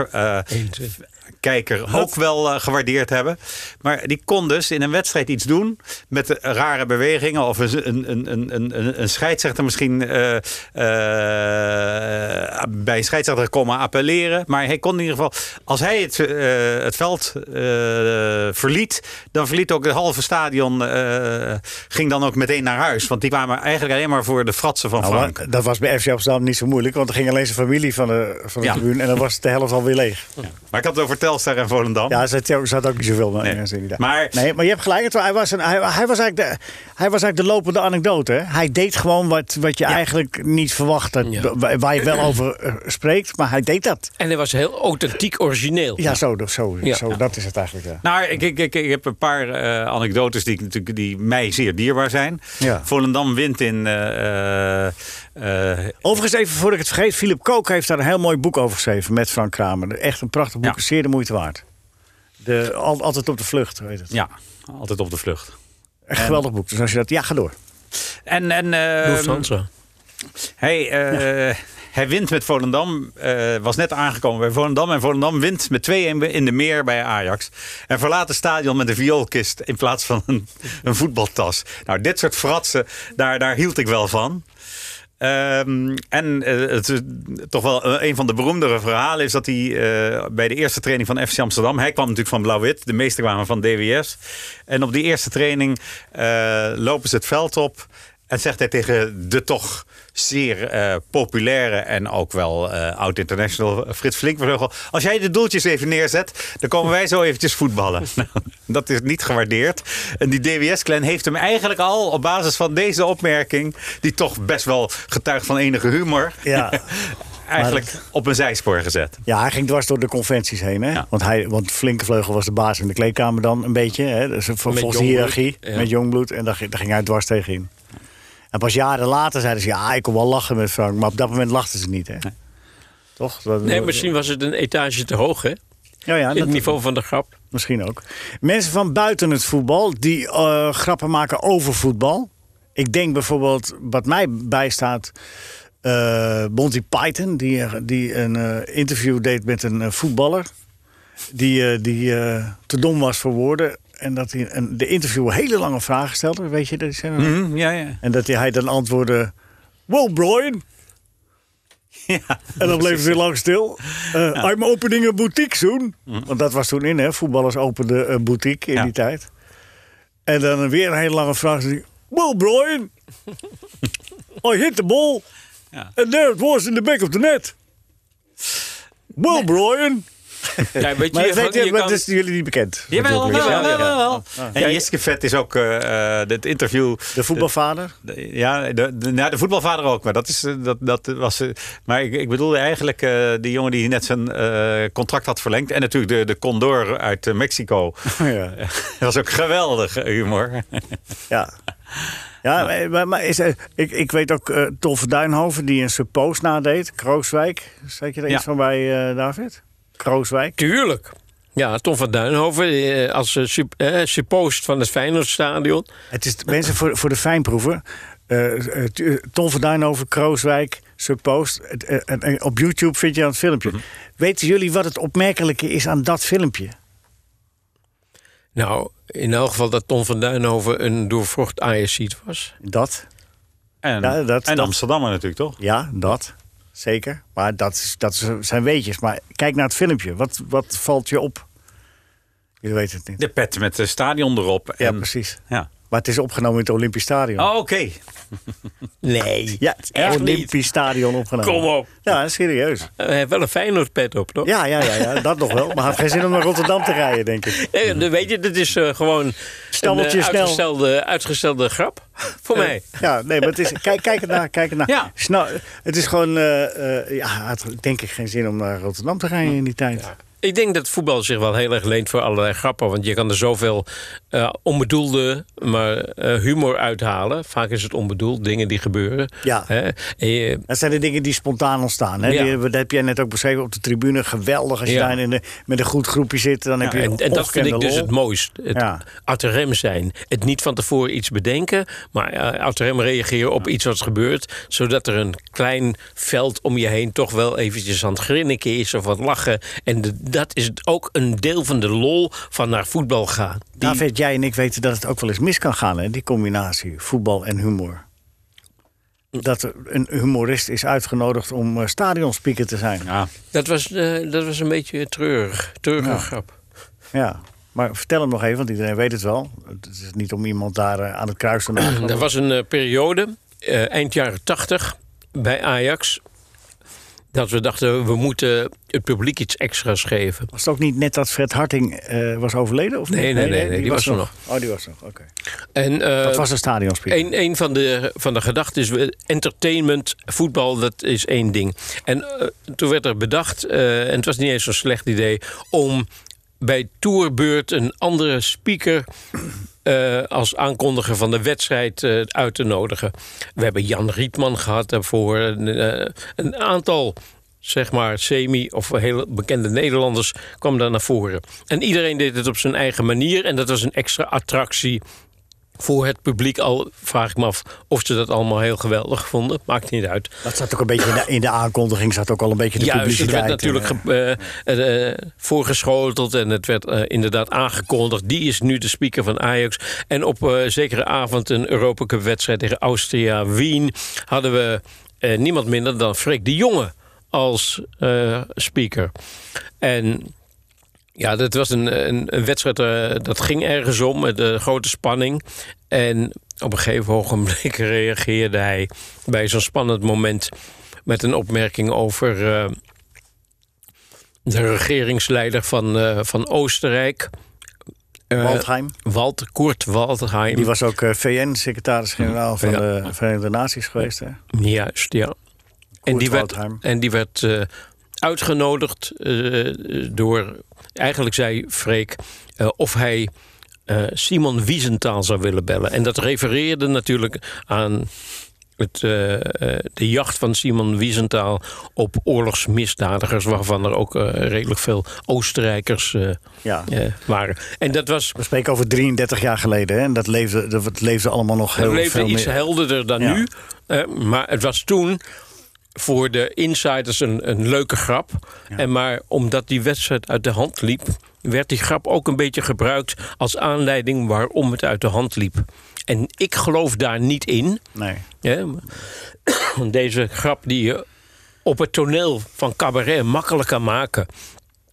kijker ook wel eh, gewaardeerd hebben. Maar die kon dus in een wedstrijd iets doen met rare bewegingen. Of een, een, een, een, een, scheidsrechter misschien eh, eh, bij een scheidsrechter komen appelleren. Maar hij kon in ieder geval, als hij het, het veld verliet, dan verliet ook het halve stadion, ging dan ook meteen naar huis. Want die kwamen eigenlijk alleen maar voor de fratsen van Nou, Frank. dat was bij FC Amsterdam niet zo moeilijk, want er ging alleen zijn familie van de, van de Ja. tribune en dan was de helft alweer leeg. Maar ik had het over over Telstar en Volendam. Ja, er zat, er zat ook niet zoveel Nee. mensen in. inderdaad. Maar- nee, maar je hebt gelijk. het- Hij was, een, hij, hij, was eigenlijk de, hij was eigenlijk de lopende anekdote. Hè? Hij deed gewoon wat, wat je eigenlijk niet verwacht. Dat, Ja. waar, waar je wel over eh, spreekt, maar hij deed dat. En hij was heel authentiek origineel. Ja, zo, zo, Ja. zo dat is het eigenlijk. Ja. Nou, ik, ik, ik, ik heb een paar eh, anekdotes die, natuurlijk- die mij zeer dierbaar zijn. Ja. Volendam wint in... eh, Overigens, even voordat ik het vergeet, Philip Kook heeft daar een heel mooi boek over geschreven met Frank Kramer. Echt een prachtig boek, Ja. zeer de moeite waard. De, al, altijd op de vlucht, weet het. ja, altijd op de vlucht. Echt geweldig boek. Dus als je dat, ja, ga door. En, en eh, Lufthansa. hij, eh, hij wint met Volendam. eh, was net aangekomen bij Volendam. En Volendam wint met 2-1 in de meer bij Ajax. En verlaat het stadion met een vioolkist in plaats van een, een voetbaltas. Nou, dit soort fratsen, daar, daar hield ik wel van. Ehm, en eh, toch wel eh, een van de beroemdere verhalen is dat hij eh, bij de eerste training van FC Amsterdam, hij kwam natuurlijk van Blauw-Wit, de meeste kwamen van DWS. En op die eerste training lopen ze het veld op en zegt hij tegen de toch zeer eh, populaire en ook wel eh, oud-international Frits Flinkvleugel. Als jij de doeltjes even neerzet, dan komen wij zo eventjes voetballen. Nou, dat is niet gewaardeerd. En die DWS-clan heeft hem eigenlijk al op basis van deze opmerking, die toch best wel getuigt van enige humor, Ja. eigenlijk op een zijspoor gezet. Ja, hij ging dwars door de conventies heen. Hè? Ja. Want, hij, want Flinke Vleugel was de baas in de kleedkamer dan een beetje. Hè? Dus volgens de Jongbloed, hiërarchie. ja. Met Jongbloed. En daar, ging- daar ging hij dwars tegenin. En pas jaren later zeiden ze... Ja, ik kon wel lachen met Frank. Maar op dat moment lachten ze niet. Hè? Toch? Dat- Nee, misschien was het een etage te hoog, hè? Ja, ja, het niveau van de grap. misschien ook. Mensen van buiten het voetbal... die eh, grappen maken over voetbal. Ik denk bijvoorbeeld... Wat mij bijstaat... eh Monty Python... die, die een eh, interview deed met een eh, voetballer... die, eh, die eh, te dom was voor woorden. En dat hij een, de interviewer hele lange vragen stelde. Weet je dat? zijn Mhm, ja, ja. En dat hij, dan antwoordde... Well, Brian. ja. En dan bleef ze lang stil. Eh, I'm opening a boutique soon. Want dat was toen in, hè. Voetballers openden een boutique in Ja. die tijd. En dan weer een hele lange vraag. Well, Brian. I hit the ball. Ja. And there it was in the back of the net. Well, Brian. Ja, weet je, Maar dat, kan- je, je maar kan- dat is jullie niet bekend. Jawel, wel, Ja, wel, ja. wel, wel. En Jiske Vet is ook eh, eh, het interview. De voetbalvader. De- Ja, de, de, nou, de voetbalvader ook, maar dat, is, eh, dat, dat was. eh, Maar ik, ik bedoelde eigenlijk eh, die jongen die net zijn eh, contract had verlengd. En natuurlijk de, de Condor uit eh, Mexico. ja. dat was ook geweldig eh, humor. Ja. Ja, maar, maar is, ik, ik weet ook eh Tolfe Duinhoven die een suppost nadeed. Krooswijk. Zeg je er Ja. iets van bij, eh, David? Krooswijk. Tuurlijk. Ja, Tom van Duinhoven eh, als eh, eh, suppost van het Feyenoordstadion. Het is mensen voor, voor de fijnproeven. Tu- Tom van Duinhoven, Krooswijk, suppost. Op YouTube vind je dan het filmpje. Weten jullie wat het opmerkelijke is aan dat filmpje? Nou, in elk geval dat Tom van Duinhoven een doorvrocht Ajaxiet was. Dat? En, Ja, dat- en dat- Amsterdammer natuurlijk, toch? Ja, dat. Zeker. Maar dat, is, dat zijn weetjes. Maar kijk naar het filmpje. Wat, wat valt je op? Je weet het niet. De pet met de stadion erop. Ja, En, precies. ja. Maar het is opgenomen in het Olympisch Stadion. Oh, oké. Nee. Ja, het is Echt niet. Olympisch Stadion opgenomen. Kom op. Ja, serieus. Hij heeft wel een Feyenoord pet op, toch? Ja, ja, ja, ja, dat nog wel. Maar hij had geen zin om naar Rotterdam te rijden, denk ik. Eh, dan weet je, dit is eh, gewoon Stammeltje een eh, snel. uitgestelde, uitgestelde grap voor mij. Ja, nee, maar het is, kijk, kijk het naar. Kijk het naar. Ja. Snel, het is gewoon, eh, eh, ja, had denk ik geen zin om naar Rotterdam te rijden in die tijd. Ik denk dat voetbal zich wel heel erg leent voor allerlei grappen. Want je kan er zoveel eh, onbedoelde maar, eh, humor uithalen. Vaak is het onbedoeld, dingen die gebeuren. Ja. Hè? Je- Dat zijn de dingen die spontaan ontstaan. Hè? Ja. Die, dat heb jij net ook beschreven op de tribune. Geweldig als je Ja. daar in de, met een goed groepje zit. Dan heb je en, en dat vind ik dus het mooist. Het uit de rem zijn. Het niet van tevoren iets bedenken, maar uh, uit de rem reageren op iets wat gebeurt. Zodat er een klein veld om je heen toch wel eventjes aan het grinniken is of wat lachen. En de- dat is ook een deel van de lol van naar voetbal gaan. Die- David, jij en ik weten dat het ook wel eens mis kan gaan, hè? die combinatie voetbal en humor. Dat er een humorist is uitgenodigd om eh, stadionspeaker te zijn. Ja. Ja. dat, was, eh, dat was een beetje treurig. Treurige Ja. grap. Maar vertel hem nog even, want iedereen weet het wel. Het is niet om iemand daar eh, aan het kruis te maken. Er was een periode, eh, eind jaren tachtig, bij Ajax. Dat we dachten, we moeten het publiek iets extra's geven. Was het ook niet net dat Fred Harting eh, was overleden? Of Nee, nee, nee, nee, die was er nog. Oh, die was er nog, oké. En, eh, Dat was een stadionspeaker. Een, een van de, van de gedachten is we- entertainment, voetbal, dat is één ding. En eh, toen werd er bedacht, en het was niet eens zo'n slecht idee, om bij Tourbeurt een andere speaker eh, als aankondiger van de wedstrijd eh, uit te nodigen. We hebben Jan Rietman gehad daarvoor. Een, eh, een aantal zeg maar semi- of heel bekende Nederlanders kwam daar naar voren. En iedereen deed het op zijn eigen manier. En dat was een extra attractie voor het publiek. Al vraag ik me af of ze dat allemaal heel geweldig vonden. Maakt niet uit. Dat zat ook een beetje in de, in de aankondiging, zat ook al een beetje de Juist, het publiciteit. werd natuurlijk eh, voorgeschoteld en het werd eh, inderdaad aangekondigd. Die is nu de speaker van Ajax. En op zekere avond een Europa Cup wedstrijd tegen Austria Wien hadden we niemand minder dan Freek de Jonge als speaker. En ja, dat was een, een, een wedstrijd, eh, dat ging ergens om met de grote spanning. En op een gegeven ogenblik reageerde hij bij zo'n spannend moment met een opmerking over eh, de regeringsleider van, van Oostenrijk. Waldheim. Walt, Kurt Waldheim. Die was ook VN-secretaris-generaal van Ja. de Verenigde Naties geweest. Hè? Juist, ja. En die, werd, Waldheim. en die werd uitgenodigd door, eigenlijk zei Freek, eh, of hij eh, Simon Wiesenthal zou willen bellen. En dat refereerde natuurlijk aan het, eh, de jacht van Simon Wiesenthal op oorlogsmisdadigers, waarvan er ook redelijk veel Oostenrijkers Ja. waren. En dat was We spreken over 33 jaar geleden. Hè? En dat leefde, dat leefde allemaal nog heel Het leefde veel iets meer. helderder dan Ja. nu. Maar het was toen voor de insiders een, een leuke grap. En maar omdat die wedstrijd uit de hand liep... werd die grap ook een beetje gebruikt als aanleiding... waarom het uit de hand liep. En ik geloof daar niet in. Nee. Hè. Deze grap die je op het toneel van cabaret makkelijk kan maken...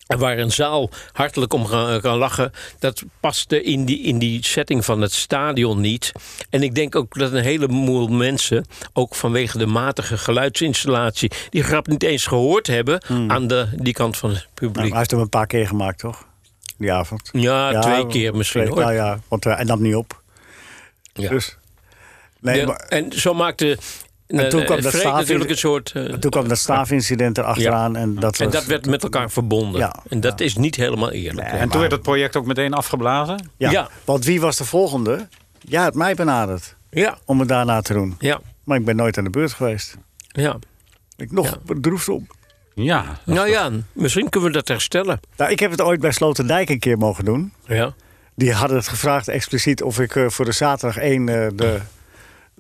En waar een zaal hartelijk om kan, lachen, dat paste in die, in die setting van het stadion niet. En ik denk ook dat een heleboel mensen, ook vanwege de matige geluidsinstallatie, die grap niet eens gehoord hebben aan de, die kant van het Hmm. Nou, publiek. hij heeft hem een paar keer gemaakt, toch? Die avond. ja, twee keer misschien twee- hoor. Nou ja, want hij nam niet op. Ja. Dus. Nee, Ja, maar en zo maakte. En toen kwam dat Freek staaf- natuurlijk een soort. toen kwam dat staafincident erachteraan. En dat, en was- dat werd met elkaar verbonden. Ja, en dat is niet helemaal eerlijk. Nee, En toen werd het project ook meteen afgeblazen. ja. ja. Want wie was de volgende? Ja, het mij benaderd. Ja, Om het daarna te doen. ja, Maar ik ben nooit aan de beurt geweest. ja. Ik nog Ja. bedroefd om. Ja. Nou ja, misschien kunnen we dat herstellen. Nou, ik heb het ooit bij Sloterdijk een keer mogen doen. Ja. Die hadden het gevraagd expliciet of ik eh, voor de zaterdag 1 eh, de,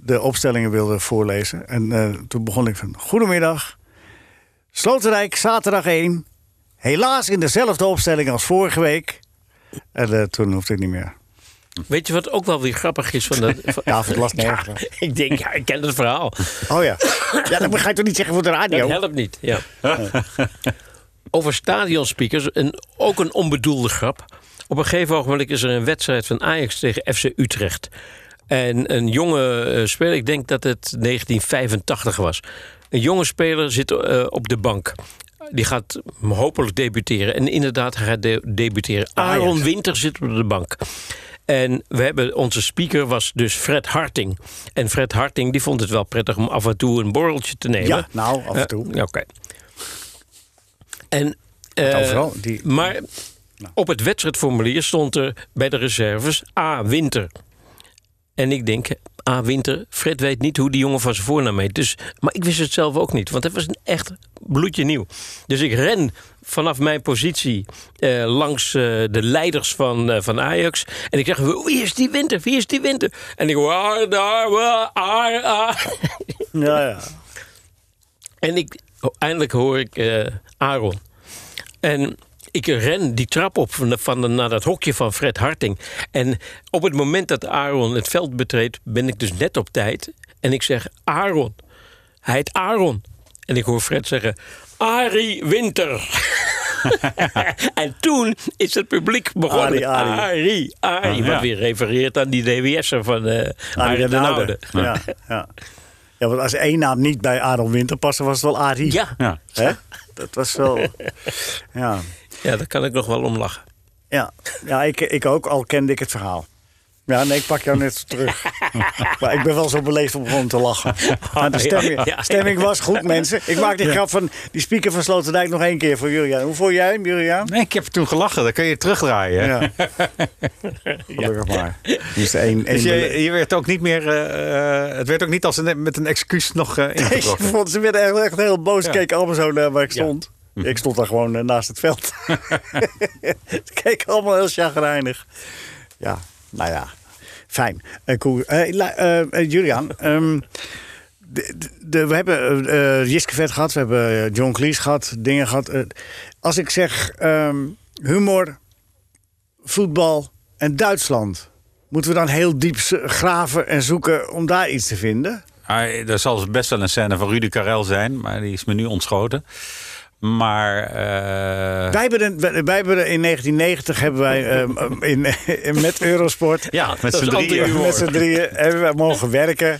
de opstellingen wilde voorlezen. En eh, toen begon ik van, goedemiddag. Sloterdijk, zaterdag 1. Helaas in dezelfde opstelling als vorige week. En eh, toen hoefde ik niet meer. Weet je wat ook wel weer grappig is van dat? van- Ja, het las Ja, ik denk, ja, ik ken het verhaal. Oh ja. Ja, dat ga je toch niet zeggen voor de radio? Dat helpt niet. Ja. Over stadionspeakers, een, ook een onbedoelde grap. Op een gegeven ogenblik is er een wedstrijd van Ajax tegen FC Utrecht. En een jonge eh, speler, ik denk dat het 1985 was. Een jonge speler zit eh, op de bank. Die gaat hopelijk debuteren. En inderdaad, hij gaat de- debuteren. Ajax. Aaron Winter zit op de bank. En we hebben, onze speaker was dus Fred Harting. En Fred Harting die vond het wel prettig om af en toe een borreltje te nemen. Ja, nou, af en toe. Ja, Oké. En, eh, overal, die- Maar op het wedstrijdformulier stond er bij de reserves A. Winter. En ik denk, A. Winter, Fred weet niet hoe die jongen van zijn voornaam heet. Dus, maar ik wist het zelf ook niet, want het was een echt bloedje nieuw. Dus ik ren vanaf mijn positie eh, langs eh, de leiders van, eh, van Ajax. En ik zeg, wie is die Winter? Wie is die Winter? En ik ah, daar, ah, ah, ah. Ja, ja. En ik, eindelijk hoor ik Aaron. En ik ren die trap op van de, van de, naar dat hokje van Fred Harting. En op het moment dat Aaron het veld betreedt, ben ik dus net op tijd. En ik zeg, Aaron. Hij heet Aaron. En ik hoor Fred zeggen, Arie Winter. en toen is het publiek begonnen. Arie, Arie. Arie, Arie. Ja. Wat weer refereert aan die DWS'er van eh Arie de Oude. Ja, ja. Ja, want als één naam niet bij Adel Winter paste, was het wel Arie. Ja, Ja. Hè? Dat was wel... Ja, ja daar kan ik nog wel om lachen. ja. ja ik, ik ook, al kende ik het verhaal. Ja, nee, ik pak jou net terug. maar ik ben wel zo beleefd om gewoon te lachen. Maar de stemming, Ja, ja, ja. stemming was goed, mensen. Ik maak die grap van die speaker van Sloterdijk nog één keer voor Julian. Hoe vond jij hem, Julian? Nee, ik heb toen gelachen. Dan kun je terugdraaien. Ja. Gelukkig maar. Dus één, Dus één je, je werd ook niet meer. eh, eh, het werd ook niet als een, met een excuus nog eh Ik ingetrokken. vond ze werden echt, echt heel boos. Ja. Keken allemaal zo naar waar ik stond. Ik stond daar gewoon eh, naast het veld. Ze keken allemaal heel chagrijnig. Ja, nou ja. Fijn. Cool. Eh, Julian, ehm, de, de- we hebben eh, Jiske Vet gehad. We hebben John Cleese gehad. Dingen gehad. Eh, als ik zeg ehm, humor, voetbal en Duitsland... Moeten we dan heel diep graven en zoeken om daar iets te vinden? Ah, er zal best wel een scène van Rudy Karel zijn, maar die is me nu ontschoten. Maar eh, Wij hebben, wij, wij hebben in 1990 hebben wij ehm, in, in- met Eurosport. ja, met z'n drieën. anti-humor. Met z'n drieën hebben wij mogen werken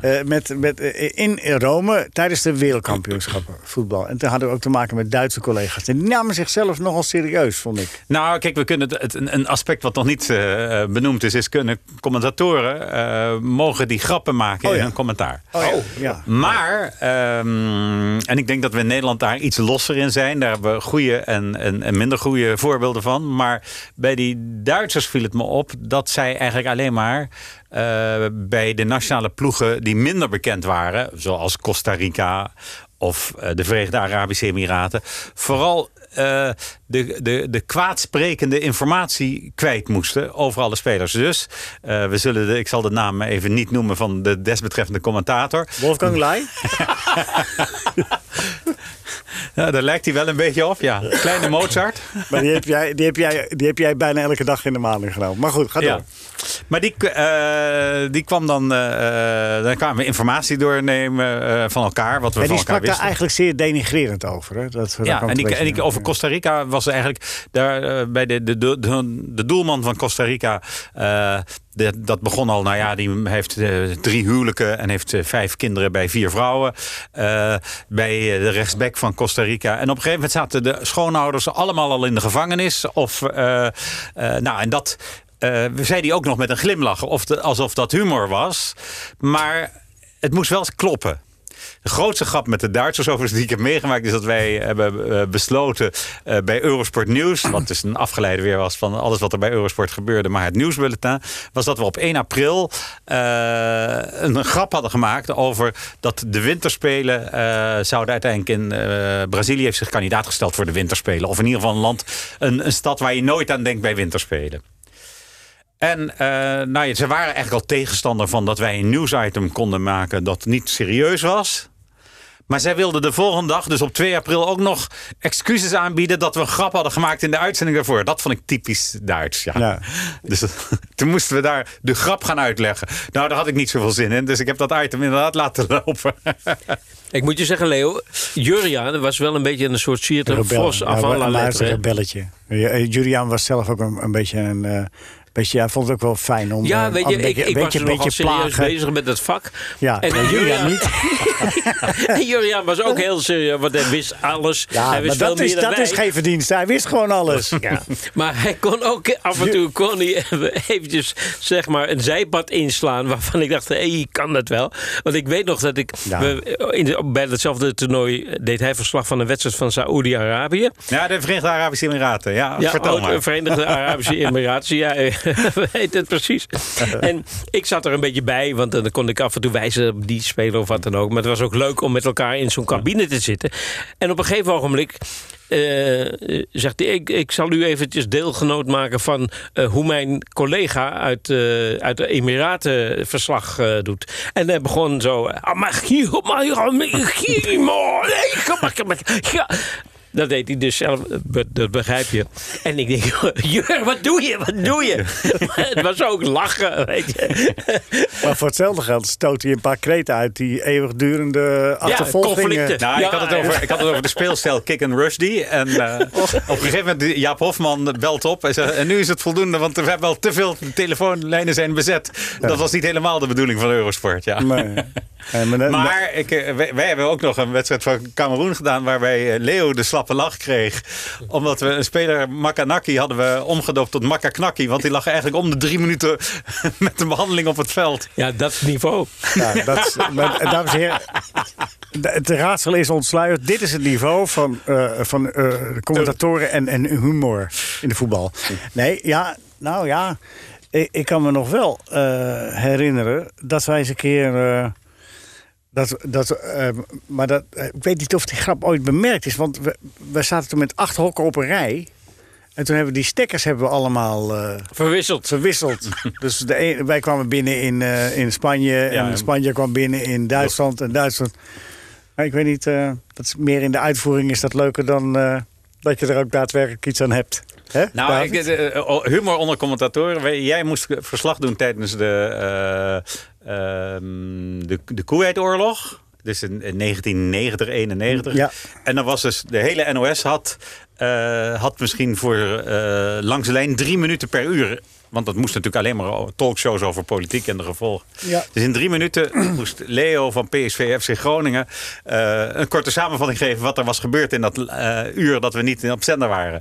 eh, met, met, in Rome tijdens de wereldkampioenschappen voetbal. En toen hadden we ook te maken met Duitse collega's. En die namen zichzelf nogal serieus, vond ik. Nou, kijk, we kunnen het, een een aspect wat nog niet eh, benoemd is, is kunnen commentatoren eh, mogen die grappen maken Oh, in ja. hun commentaar. Oh, ja. Maar, ehm, en ik denk dat we in Nederland daar iets losser in zijn. Daar hebben we goede en, en, en minder goede voorbeelden van. Maar bij die Duitsers viel het me op dat zij eigenlijk alleen maar eh, bij de nationale ploegen die minder bekend waren, zoals Costa Rica of eh, de Verenigde Arabische Emiraten, vooral eh, de, de, de kwaadsprekende informatie kwijt moesten over alle spelers. Dus we zullen de, ik zal de naam even niet noemen van de desbetreffende commentator. Wolfgang Lai? Ja, daar lijkt hij wel een beetje op, ja. Kleine Mozart. Maar die heb, jij, die, heb jij, die heb jij bijna elke dag in de maling genomen. Maar goed, ga door. Ja. Maar die, eh, die kwam dan, eh, dan kwamen we informatie doornemen eh, van elkaar, wat we En van die elkaar sprak daar eigenlijk zeer denigrerend over. Hè? Dat, Ja, en, die, en die, over. Costa Rica was eigenlijk daar eh, bij de, de, de, de, doelman van Costa Rica. eh, de- dat begon al, nou ja, die heeft eh, drie huwelijken en heeft eh, vijf kinderen bij vier vrouwen. Eh, bij eh, de rechtsback van Costa Rica. En op een gegeven moment zaten de schoonouders allemaal al in de gevangenis. Of, eh, eh, nou, en dat eh zei hij ook nog met een glimlach, of alsof dat humor was. Maar het moest wel eens kloppen. De grootste grap met de Duitsers overigens die ik heb meegemaakt... is dat wij hebben eh, besloten eh, bij Eurosport Nieuws... wat dus een afgeleide weer was van alles wat er bij Eurosport gebeurde... maar het nieuwsbulletin, was dat we op 1 april... een grap hadden gemaakt over dat de winterspelen... eh, zouden uiteindelijk in... Brazilië heeft zich kandidaat gesteld voor de winterspelen. Of in ieder geval een land, een, een stad waar je nooit aan denkt bij winterspelen. En eh, nou ja, ze waren eigenlijk al tegenstander van dat wij een nieuwsitem konden maken dat niet serieus was. Maar zij wilden de volgende dag, dus op 2 april, ook nog excuses aanbieden dat we een grap hadden gemaakt in de uitzending daarvoor. Dat vond ik typisch Duits. Ja. Ja. Dus toen moesten we daar de grap gaan uitleggen. Nou, daar had ik niet zoveel zin in, dus ik heb dat item inderdaad laten lopen. Ik moet je zeggen, Leo, Juriaan was wel een beetje een soort Sierte Rebel. Vos Ja, is lettre. een rebelletje. Ja, eh, Julian was zelf ook een, een beetje een... eh, beetje, hij vond het ook wel fijn om Ja, eh, weet een je, ik, beetje, ik een was beetje, serieus bezig met dat vak. Ja, En en Julian niet. en Juriaan was ook heel serieus, want hij wist alles. Ja, hij wist maar veel dat, is, meer dan dat wij. is geen verdienst. Hij wist gewoon alles. Ja. Maar hij kon ook af en toe kon hij even eventjes zeg maar een zijpad inslaan waarvan ik dacht, hé, hey, kan dat wel? Want ik weet nog dat ik Ja. we, in de, bij hetzelfde toernooi deed hij verslag van een wedstrijd van Saoedi-Arabië. Ja, de Verenigde Arabische Emiraten. Ja, Ja, vertel oh, maar. de Verenigde Arabische Emiraten. Ja, we weten het precies. En ik zat er een beetje bij, want dan kon ik af en toe wijzen op die speler of wat dan ook. Maar het was ook leuk om met elkaar in zo'n cabine te zitten. En op een gegeven ogenblik. eh, zegt hij, ik, ik zal u eventjes deelgenoot maken van eh, hoe mijn collega uit, eh, uit de Emiraten verslag eh, doet. En hij begon zo. Ja. Dat deed hij dus zelf, dat begrijp je. En ik denk, Jur, wat doe je? Wat doe je? het was ook lachen, weet je. Maar voor hetzelfde geld stoot hij een paar kreten uit die eeuwigdurende achtervolging. conflicten. Nou, Ja, ik, had het over, ik had het over de speelstijl Kick and Rush die. En eh, op een gegeven moment, Jaap Hofman belt op. En, zegt, en nu is het voldoende, want we hebben al te veel telefoonlijnen zijn bezet. Dat was niet helemaal de bedoeling van Eurosport, ja. Nee. Maar, Maar ik, eh, wij, wij hebben ook nog een wedstrijd van Cameroen gedaan... waarbij eh, Leo de slappe lach kreeg. Omdat we een speler, Makanaki, hadden we omgedoopt tot Makaknakki. Want die lag eigenlijk om de drie minuten met een behandeling op het veld. Ja, dat is niveau. Ja, dat is, maar, eh, dames en heren, de- het raadsel is ontsluierd. Dit is het niveau van, eh, van eh, commentatoren en, en humor in de voetbal. Nee, ja, nou ja. Ik, ik kan me nog wel eh, herinneren dat wij eens een keer. Dat, dat, eh, maar dat, eh, ik weet niet of die grap ooit bemerkt is. Want we, we zaten toen met acht hokken op een rij. En toen hebben we die stekkers hebben we allemaal eh, Verwisseld. verwisseld. dus de een- wij kwamen binnen in, eh, in Spanje en en- Spanje kwam binnen in Duitsland en Duitsland. Maar ik weet niet, dat is meer in de uitvoering is dat leuker dan dat je er ook daadwerkelijk iets aan hebt. Nou, ik, humor onder commentatoren. Jij moest verslag doen tijdens de, ehm, de, de Kuwaitoorlog. Dus in, in 1990, 91. Ja. En dan was dus de hele NOS had, eh, had misschien voor eh, langs de lijn drie minuten per uur. Want dat moest natuurlijk alleen maar talkshows over politiek en de gevolgen. Ja. Dus in drie minuten moest Leo van PSV FC Groningen eh, een korte samenvatting geven wat er was gebeurd in dat uur dat we niet op zender waren.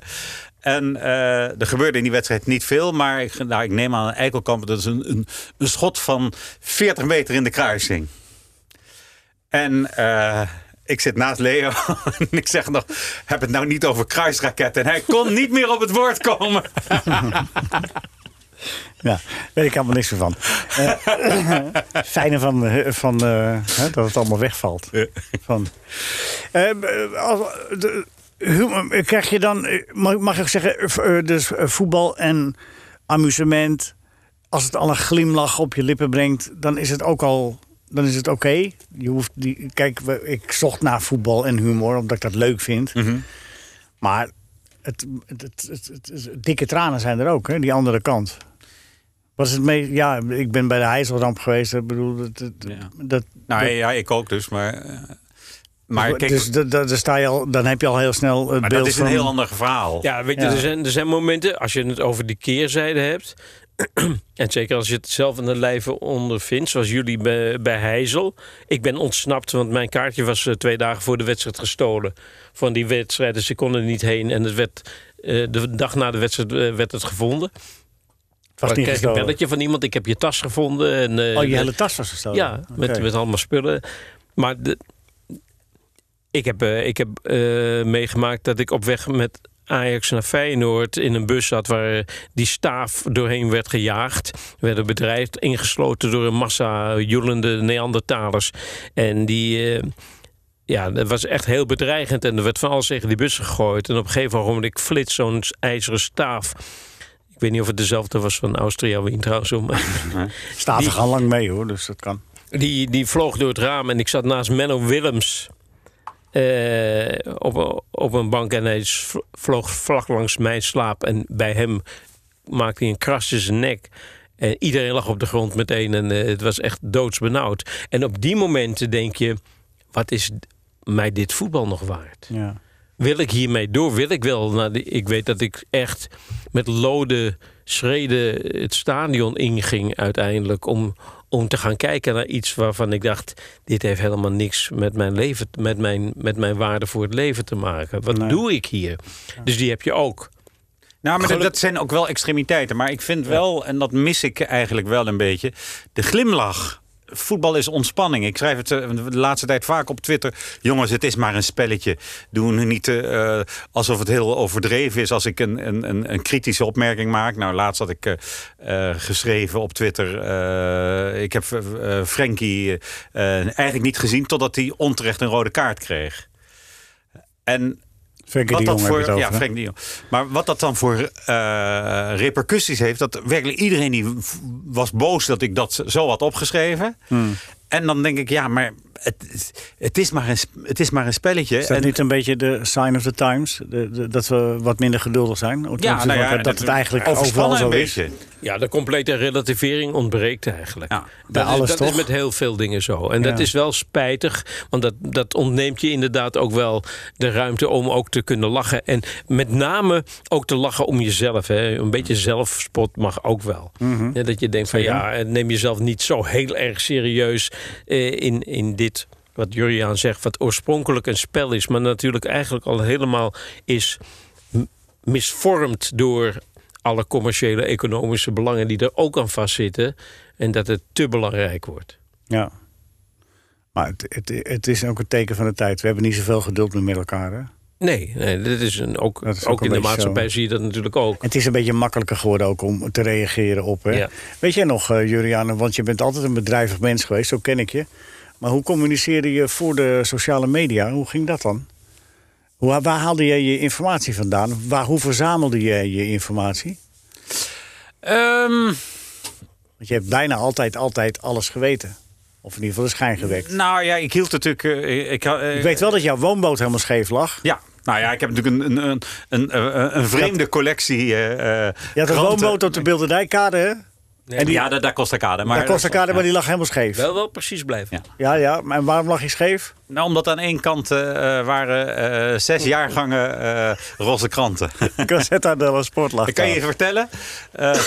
En eh, er gebeurde in die wedstrijd niet veel, maar ik, nou, ik neem aan Eikelkamp, dat is een, een, een schot van 40 meter in de kruising. En eh, ik zit naast Leo en ik zeg nog, heb het nou niet over kruisraketten. En hij kon niet meer op het woord komen. Ja, weet ik helemaal niks meer van. Eh, fijne van, van dat het allemaal wegvalt. Van, als, de, krijg je dan, eh, mag, mag ik zeggen, eh, eh, dus eh, voetbal en amusement. Als het al een glimlach op je lippen brengt, dan is het ook al. Dan is het oké. Je hoeft die. Kijk, ik zocht naar voetbal en humor omdat ik dat leuk vind. Maar het, het, het, het- het- het- dikke tranen zijn er ook, hè? Die andere kant. Was het mee? Ja, ik ben bij de Heizelramp geweest. Ik bedoel, dat, dat, Ja. dat, Nou dat- ja, ik ook dus, maar... maar kijk, dus da- da- daar sta je al, dan heb je al heel snel het maar beeld dat is een van... heel ander verhaal. Ja, weet je, Ja. Er, zijn, er zijn momenten, als je het over die keerzijde hebt... en zeker als je het zelf aan de lijve ondervindt, zoals jullie bij, bij Heizel. Ik ben ontsnapt, want mijn kaartje was eh, twee dagen voor de wedstrijd gestolen. Van die wedstrijd, dus ik kon er niet heen. En het werd, eh, de dag na de wedstrijd eh, werd het gevonden. was ik kreeg een belletje van iemand, ik heb je tas gevonden. En, eh, Oh, je de- hele tas was gestolen? ja, met, met allemaal spullen. Maar de, ik heb, eh, ik heb eh, meegemaakt dat ik op weg met Ajax naar Feyenoord in een bus zat waar die staaf doorheen werd gejaagd. We werden bedreigd, ingesloten door een massa joelende Neandertalers. En die... eh, ja, dat was echt heel bedreigend. En er werd van alles tegen die bus gegooid. En op een gegeven moment flits zo'n ijzeren staaf. Ik weet niet of het dezelfde was van Austria Wien trouwens. Staven Die- gaan lang mee hoor, dus dat kan. die, die vloog door het raam en ik zat naast Menno Willems eh, op, op een bank en hij vloog vlak langs mijn slaap. En bij hem maakte hij een kras in zijn nek. En iedereen lag op de grond meteen en eh, het was echt doodsbenauwd. En op die momenten denk je, wat is mij dit voetbal nog waard? Ja. Wil ik hiermee door? Wil ik wel? Nou, ik weet dat ik echt met lode schreden het stadion inging uiteindelijk om, om te gaan kijken naar iets waarvan ik dacht: dit heeft helemaal niks met mijn leven, met mijn, met mijn waarde voor het leven te maken. Wat Nee. doe ik hier? Dus die heb je ook. Nou, maar dat zijn ook wel extremiteiten. Maar ik vind wel, en dat mis ik eigenlijk wel een beetje, de glimlach. Voetbal is ontspanning. Ik schrijf het eh, de laatste tijd vaak op Twitter. Jongens, het is maar een spelletje. Doe nu niet eh, alsof het heel overdreven is als ik een, een, een, kritische opmerking maak. Nou, laatst had ik geschreven op Twitter. ik heb eh, eigenlijk niet gezien totdat hij onterecht een rode kaart kreeg. En Frenkie de wat Jong je voor, het ja, over? Frank de Jong. Maar wat dat dan voor eh, repercussies heeft, dat werkelijk iedereen die was boos dat ik dat zo had opgeschreven. Hmm. En dan denk ik, ja, maar het, is- het, is maar een, het is maar een spelletje. Is dat En- niet een beetje de sign of the times? De, de- dat we wat minder geduldig zijn? Ja, nou ja, dat het eigenlijk overal zo is. Ja, de complete relativering ontbreekt eigenlijk. Ja. Bij dat alles is, dat is met heel veel dingen zo. En dat is wel spijtig, want dat, dat ontneemt je inderdaad ook wel de ruimte om ook te kunnen lachen. En met name ook te lachen om jezelf. Hè. Een beetje zelfspot mag ook wel. Mhm. Ja, dat je denkt van ja, neem jezelf niet zo heel erg serieus eh, in, in dit. Wat Juriaan zegt, wat oorspronkelijk een spel is, maar natuurlijk eigenlijk al helemaal is misvormd door alle commerciële economische belangen die er ook aan vastzitten. En dat het te belangrijk wordt. Ja. Maar het, het, het is ook een teken van de tijd. We hebben niet zoveel geduld meer met elkaar. Hè? Nee, nee dat is een, ook, Dat is ook, ook een in de maatschappij zo. zie je dat natuurlijk ook. En het is een beetje makkelijker geworden ook om te reageren op. Hè? Ja. Weet jij nog, Juriane, want je bent altijd een bedrijvig mens geweest, zo ken ik je. Maar hoe communiceerde je voor de sociale media? Hoe ging dat dan? Hoe, waar haalde jij je informatie vandaan? Waar, hoe verzamelde jij je informatie? Ehm, Want je hebt bijna altijd, altijd alles geweten. Of in ieder geval de schijn gewekt. nou ja, ik hield natuurlijk... eh, ik, eh, Ik weet wel dat jouw woonboot helemaal scheef lag. Ja, nou ja, ik heb natuurlijk een, een, een, een, vreemde collectie. eh, eh, Je had een woonboot op de Bilderdijkade, en die, Ja, daar, daar Costa Kade. Maar daar Costa Kade, ja. maar die lag helemaal scheef. Wel wel precies blijven. Ja. Ja, ja. Maar waarom lag je scheef? Nou, omdat aan één kant eh, eh, waren eh, zes jaargangen eh roze kranten. Cassetta della Sport lag Ik kan je vertellen, eh,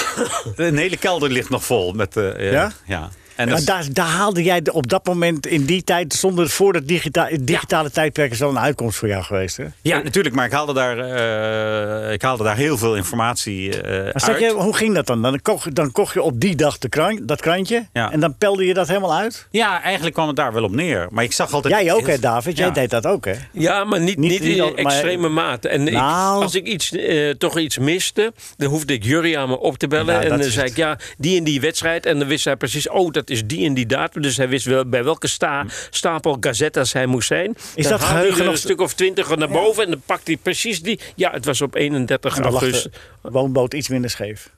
een hele kelder ligt nog vol. Met, Ja? Ja. En Maar dat, daar, daar haalde jij op dat moment in die tijd, zonder voor digita het digitale tijdperk is wel een uitkomst voor jou geweest. Hè? ja, natuurlijk, maar ik haalde daar, eh, ik haalde daar heel veel informatie eh Maar zeg uit. je, hoe ging dat dan? Dan kocht, dan kocht je op die dag de krant, dat krantje Ja. en dan pelde je dat helemaal uit? Ja, eigenlijk kwam het daar wel op neer. Maar ik zag altijd... Jij ook, hè, David? Jij Ja. deed dat ook, hè? Ja, maar niet, Niet- in al- maar- extreme mate. En Nou. ik, als ik iets, eh, toch iets miste, dan hoefde ik Jury aan me op te bellen. Nou, en dan zei het. ik, ja, die en die wedstrijd. En dan wist hij precies, oh, dat is die en die datum. Dus hij wist wel bij welke sta, stapel gazettas hij moest zijn. Is dan dat geheugen nog- een stuk of twintig naar boven. En dan pakte hij precies die. Ja, het was op 31 En dan lag augustus. de woonboot iets minder scheef.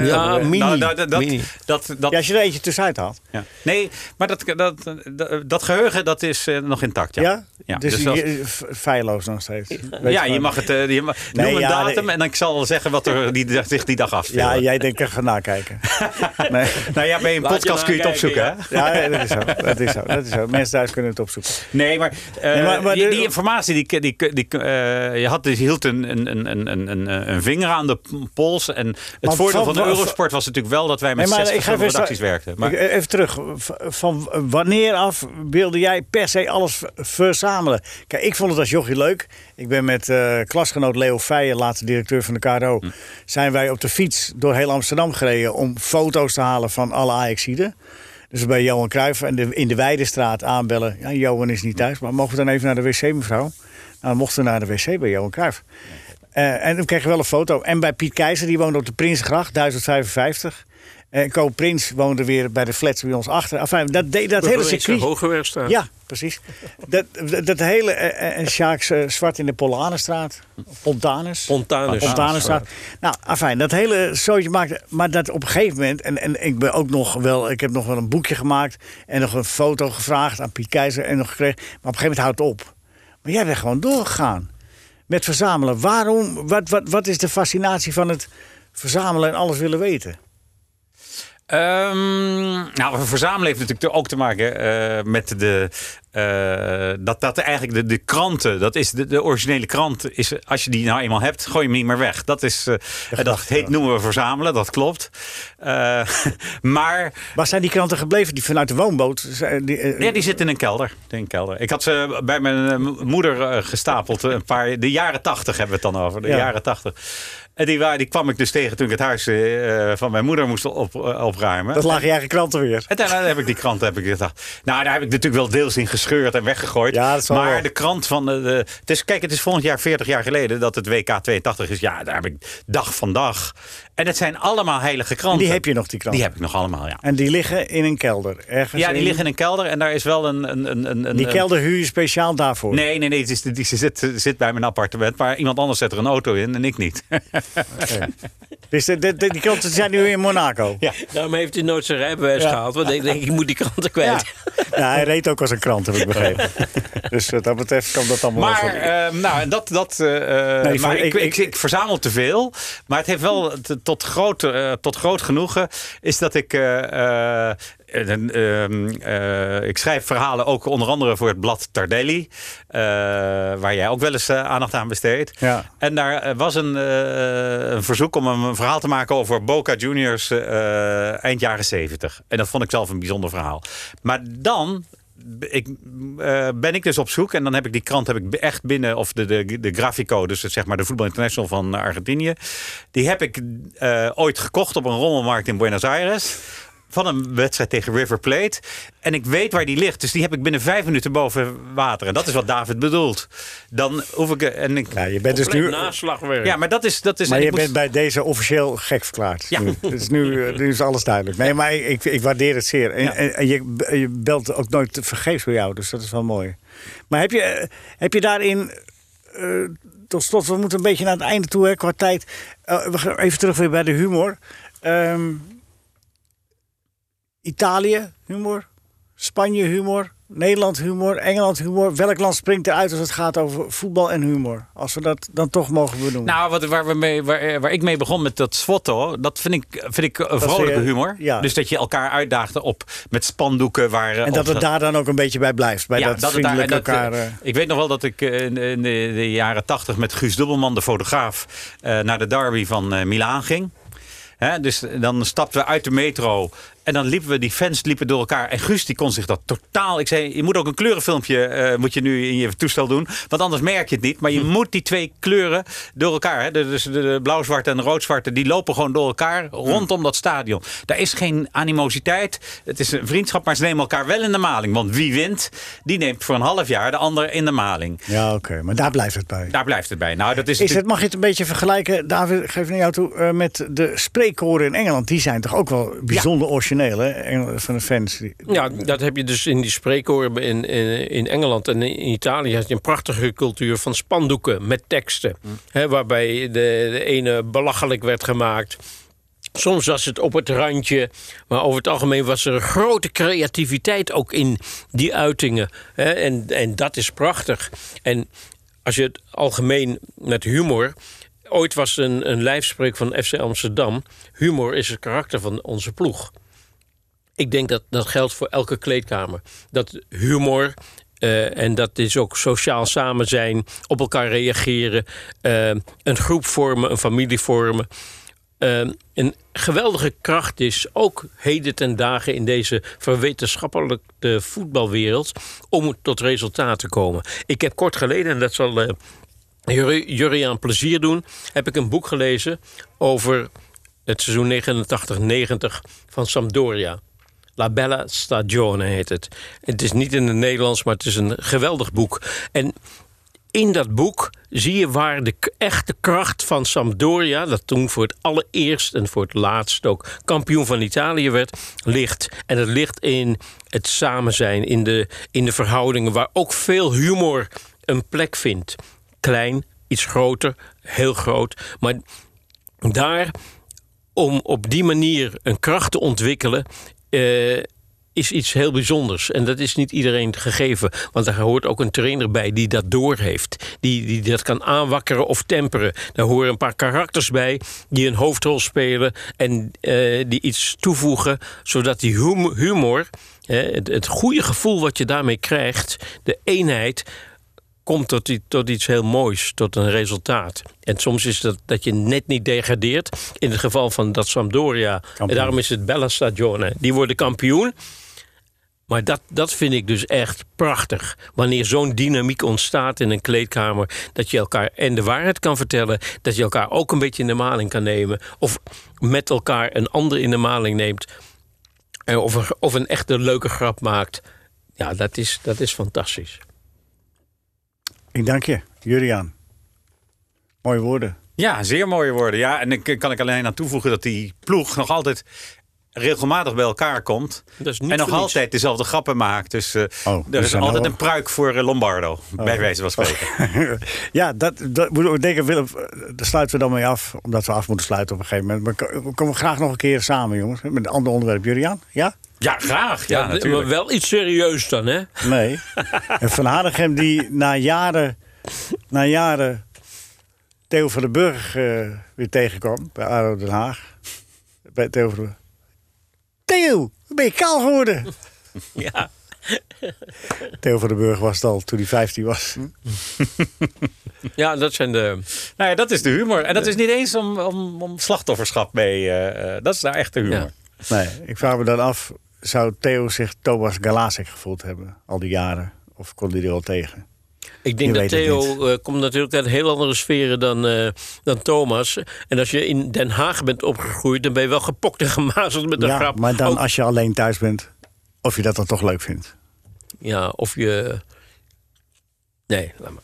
Ja, Eh, mini. nou, dat, dat, Mini. dat, dat, Ja, als je er eentje tussenuit haalt. ja. Nee, maar dat, dat, dat, dat geheugen dat is eh, nog intact. Ja, Ja? Ja, dus dus als- feilloos nog steeds. Weet ja je mag het. eh, je mag, Nee, noem een ja, datum nee. en ik zal zeggen wat er die, zich die dag afspeelt. Ja, jij denkt, ik ga nakijken. nee. Nou ja, bij een Laat je podcast kun je het opzoeken, ja. hè? Ja, dat is zo. Dat is zo. Dat is zo. Mensen thuis kunnen het opzoeken. Nee, maar, eh, Nee, maar- maar die, informatie, die, die, die, eh, je had, dus, hield een, een, een, een, een, een vinger aan de pols. En het voordeel van- de Eurosport was natuurlijk wel dat wij met Nee, zes verschillende redacties werkten. Maar, Even terug. Van wanneer af wilde jij per se alles verzamelen? Kijk, ik vond het als jochie leuk. Ik ben met eh, klasgenoot Leo Feijen, later directeur van de KRO... Hm. zijn wij op de fiets door heel Amsterdam gereden... om foto's te halen van alle Ajaxiden. Dus bij Johan Cruijff en de, in de Weidestraat aanbellen. Ja, Johan is niet thuis, maar mogen we dan even naar de wc, mevrouw? Nou, dan mochten we naar de wc bij Johan Cruijff. Eh, en dan kreeg je wel een foto. En bij Piet Keizer, die woonde op de Prinsgracht, 1055. En Co Prins woonde weer bij de flats bij ons achter. Enfin, dat, deed dat hele circuit. Hogewerkstraat. Ja, precies. Dat, dat, dat hele... eh, En Sjaaks eh, Zwart in de Polanenstraat. Pontanus. Pontanus. Pontanusstraat. Nou, afijn, dat hele zootje maakte... Maar dat op een gegeven moment... En, en ik ben ook nog wel... Ik heb nog wel een boekje gemaakt. En nog een foto gevraagd aan Piet Keizer. En nog gekregen. Maar op een gegeven moment houdt het op. Maar jij bent gewoon doorgegaan. Met verzamelen. Waarom? Wat, wat, wat is de fascinatie van het verzamelen en alles willen weten? Ehm, nou, verzamelen heeft natuurlijk ook te maken eh, met de. eh, dat, dat eigenlijk de, de kranten, dat is de, de originele krant, is, als je die nou eenmaal hebt, gooi je hem niet meer weg. Dat is, eh, dat heet, ja. noemen we verzamelen, dat klopt. Maar Waar zijn die kranten gebleven die vanuit de woonboot? Die, ja, die zit in een kelder. In een kelder. Ik had ze bij mijn moeder gestapeld. Een paar, de jaren tachtig hebben we het dan over. De Ja. jaren tachtig. En die, die kwam ik dus tegen toen ik het huis eh, van mijn moeder moest op, eh, opruimen. Dat lagen je eigen kranten weer. En daarna heb ik die krant heb ik gedacht. Nou, daar heb ik natuurlijk wel deels in gescheurd en weggegooid. Ja, dat zal maar wel. de krant van de, de. Het is, kijk, het is volgend jaar 40 jaar geleden dat het WK 82 is. Ja, daar heb ik dag van dag. En het zijn allemaal heilige En kranten. die heb je nog, die kranten. Die heb ik nog allemaal, ja. En die liggen in een kelder. Ergens Ja, die in- liggen in een kelder en daar is wel een. een, een, een Die een- kelder huur je speciaal daarvoor. Nee, nee, nee. Het is, die zit, zit bij mijn appartement. Maar iemand anders zet er een auto in en ik niet. Dus de, de, de- die kranten zijn nu in Monaco. ja. Daarom heeft hij nooit zijn rijbewijs Ja. gehaald. Want ik denk, ik moet die kranten kwijt. Ja, hij reed ook als een krant, heb ik begrepen. dus wat dat betreft kan dat allemaal Maar, goed. eh, nou, en dat, dat, eh, eh, Nee, maar ik- ik, ik, ik- ik, verzamel te veel. Maar het heeft wel t- tot groot, eh, tot groot genoegen is dat ik. eh, ik schrijf verhalen ook onder andere voor het blad Tardelli. waar jij ook wel eens aandacht aan besteedt. Ja. En daar was een, een verzoek om een verhaal te maken over Boca Juniors eind jaren 70. En dat vond ik zelf een bijzonder verhaal. Maar dan ik, eh, ben ik dus op zoek en dan heb ik die krant heb ik echt binnen, of de, de, de Grafico, dus zeg maar de Voetbal International van Argentinië. Die heb ik eh, ooit gekocht op een rommelmarkt in Buenos Aires. Van een wedstrijd tegen River Plate. En ik weet waar die ligt. Dus die heb ik binnen vijf minuten boven water. En dat is wat David bedoelt. Dan hoef ik. En ik Ja, je bent dus nu... naslagwerk. ja, maar dat is. Dat is Maar en je moet- bent bij deze officieel gek verklaard. Ja. Nu. Dus nu, eh, nu is alles duidelijk. Nee, maar ik, ik waardeer het zeer. En, Ja. en, en je, je belt ook nooit vergeefs voor jou, dus dat is wel mooi. Maar heb je, eh, heb je daarin... eh, tot slot, we moeten een beetje naar het einde toe hè, qua tijd. Eh, we gaan even terug weer bij de humor. Ehm, Italië, humor. Spanje, humor. Nederland, humor. Engeland, humor. Welk land springt eruit als het gaat over voetbal en humor? Als we dat dan toch mogen benoemen. Nou, wat, waar, we mee, waar, eh, waar ik mee begon met dat swotto, dat vind ik, vind ik een vrolijke je- humor. ja. Dus dat je elkaar uitdaagde op met spandoeken waar. eh, En dat het daar dan ook een beetje bij blijft. Bij dat, vriendelijk elkaar... eh, eh, ik weet nog wel dat ik eh, in, in de, de jaren tachtig met Guus Dubbelman, de fotograaf, eh, naar de derby van eh Milaan ging. Dus dan stapten we uit de metro en dan liepen we, die fans liepen door elkaar. En Guus die kon zich dat totaal... Ik zei, je moet ook een kleurenfilmpje eh, moet je nu in je toestel doen. Want anders merk je het niet. Maar je moet die twee kleuren door elkaar. Hè, de, dus de, de blauw-zwarte en de rood-zwarte, die lopen gewoon door elkaar rondom dat stadion. Daar is geen animositeit. Het is een vriendschap, maar ze nemen elkaar wel in de maling. Want wie wint, die neemt voor een half jaar de ander in de maling. ja, oké. Maar daar blijft het bij. Daar blijft het bij. Nou, dat is, Is het, mag je het een beetje vergelijken, David, geef naar jou toe, eh, met de spreekkoren in Engeland? Die zijn toch ook wel bijzonder origineel, hè? Van de fans. Die- Ja, dat heb je dus in die spreekkoren in, in, in Engeland en in Italië. had je een prachtige cultuur van spandoeken met teksten. Hè, waarbij de, de ene belachelijk werd gemaakt. Soms was het op het randje, maar over het algemeen was er een grote creativiteit ook in die uitingen. Hè, en, en dat is prachtig. En als je het algemeen met humor. Ooit was een, een lijfspreuk van FC Amsterdam. Humor is het karakter van onze ploeg. Ik denk dat dat geldt voor elke kleedkamer. Dat humor. eh, en dat is ook sociaal samen zijn, op elkaar reageren, eh, een groep vormen, een familie vormen. eh, een geweldige kracht is, ook heden ten dagen in deze verwetenschappelijke voetbalwereld, om tot resultaat te komen. Ik heb kort geleden, en dat zal Juri- Juriaan plezier doen, heb ik een boek gelezen over het seizoen 89-90 van Sampdoria. La Bella Stagione heet het. Het is niet in het Nederlands, maar het is een geweldig boek. En in dat boek zie je waar de echte kracht van Sampdoria, dat toen voor het allereerst en voor het laatst ook kampioen van Italië werd, ligt. En het ligt in het samen zijn, in de, in de verhoudingen waar ook veel humor een plek vindt. Klein, iets groter, heel groot. Maar daar, om op die manier een kracht te ontwikkelen, eh, is iets heel bijzonders. En dat is niet iedereen gegeven. Want daar hoort ook een trainer bij die dat doorheeft. Die, die dat kan aanwakkeren of temperen. Daar horen een paar karakters bij die een hoofdrol spelen. En eh, die iets toevoegen. Zodat die hum- humor, eh, het, het goede gevoel wat je daarmee krijgt. De eenheid komt tot, tot iets heel moois, tot een resultaat. En soms is dat dat je net niet degradeert. In het geval van dat Sampdoria. En daarom is het Bella Stagione. Die worden kampioen. Maar dat, dat vind ik dus echt prachtig. Wanneer zo'n dynamiek ontstaat in een kleedkamer. Dat je elkaar en de waarheid kan vertellen. Dat je elkaar ook een beetje in de maling kan nemen. Of met elkaar een ander in de maling neemt. Of een, of een echte leuke grap maakt. Ja, dat is, dat is fantastisch. Ik dank je, Juriaan. Mooie woorden. Ja, zeer mooie woorden. Ja, en dan kan ik alleen aan toevoegen dat die ploeg nog altijd regelmatig bij elkaar komt. En nog niets. altijd dezelfde grappen maakt. Dus eh, Oh, er dus is dan altijd een pruik voor eh, Lombardo, bij wijze van spreken. ja, dat, dat moet ik denken, Willem, eh, daar sluiten we dan mee af. Omdat we af moeten sluiten op een gegeven moment. Maar ko- we komen graag nog een keer samen, jongens. Met een ander onderwerp. Juriaan? Ja? Ja, graag. Ja, Ja, natuurlijk. maar wel iets serieus dan, hè? Nee. en Van Hanegem die na jaren, na jaren Theo van den Burg eh, weer tegenkwam bij ADO Den Haag. Bij Theo van den Burg. Theo, ben je kaal geworden? Ja. Theo van den Burg was het al toen hij 15 was. ja, dat zijn de... Nou ja, dat is de humor. En dat is niet eens om, om, om slachtofferschap mee. eh, eh, dat is nou echt de humor. Ja. Nee, ik vraag me dan af, zou Theo zich Thomas Galasek gevoeld hebben al die jaren? Of kon hij er al tegen? Ik denk Je dat Theo eh, komt natuurlijk uit heel andere sferen dan, eh, dan Thomas. En als je in Den Haag bent opgegroeid, dan ben je wel gepokt en gemazeld met een ja, grap. maar dan Ook- als je alleen thuis bent, of je dat dan toch leuk vindt. Ja, of je... Nee, laat maar.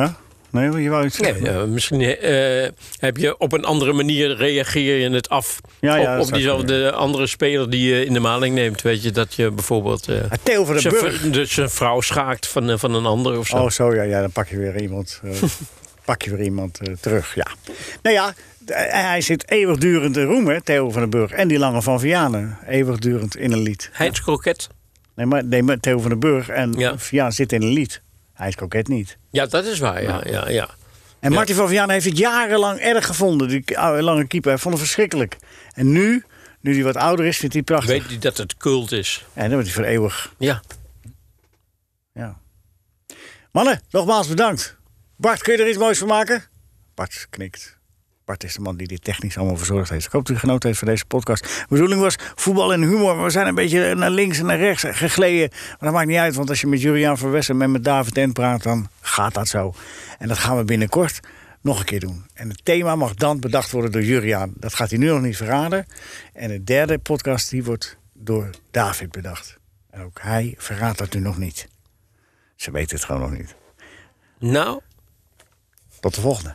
Ja? Nee, je wou iets Nee, zeggen? ja, misschien eh, heb je op een andere manier reageer je het af Ja, ja, op, op diezelfde andere speler die je in de maling neemt. Weet je, dat je bijvoorbeeld eh, Ah, Theo van zijn, Burg. dus zijn vrouw schaakt van, eh, van een ander of zo. Oh, zo ja, ja, dan pak je weer iemand, eh, pak je weer iemand eh, terug. Ja. Nou ja, hij zit eeuwigdurend in roem, hè, Theo van den Burg. En die lange van Vianen, eeuwigdurend in een lied. Heinz Kroket. Nee, maar, nee, maar Theo van den Burg en Ja. Vianen zitten in een lied. Hij is koket niet. Ja, dat is waar. Ja, ja, ja. En Martin van Vianen heeft het jarenlang erg gevonden. Die lange keeper. Hij vond het verschrikkelijk. En nu, nu hij wat ouder is, vindt hij prachtig. Weet hij dat het cult is? En dan wordt hij voor eeuwig. Ja. Ja. Mannen, nogmaals bedankt. Bart, kun je er iets moois van maken? Bart knikt. Bart is de man die dit technisch allemaal verzorgd heeft. Ik hoop dat u genoten heeft van deze podcast. De bedoeling was voetbal en humor. Maar we zijn een beetje naar links en naar rechts gegleden. Maar dat maakt niet uit, want als je met Julian van Wessen en met David Ent praat... dan gaat dat zo. En dat gaan we binnenkort nog een keer doen. En het thema mag dan bedacht worden door Juriaan. Dat gaat hij nu nog niet verraden. En de derde podcast die wordt door David bedacht. En ook hij verraadt dat nu nog niet. Ze weten het gewoon nog niet. Nou, Tot de volgende.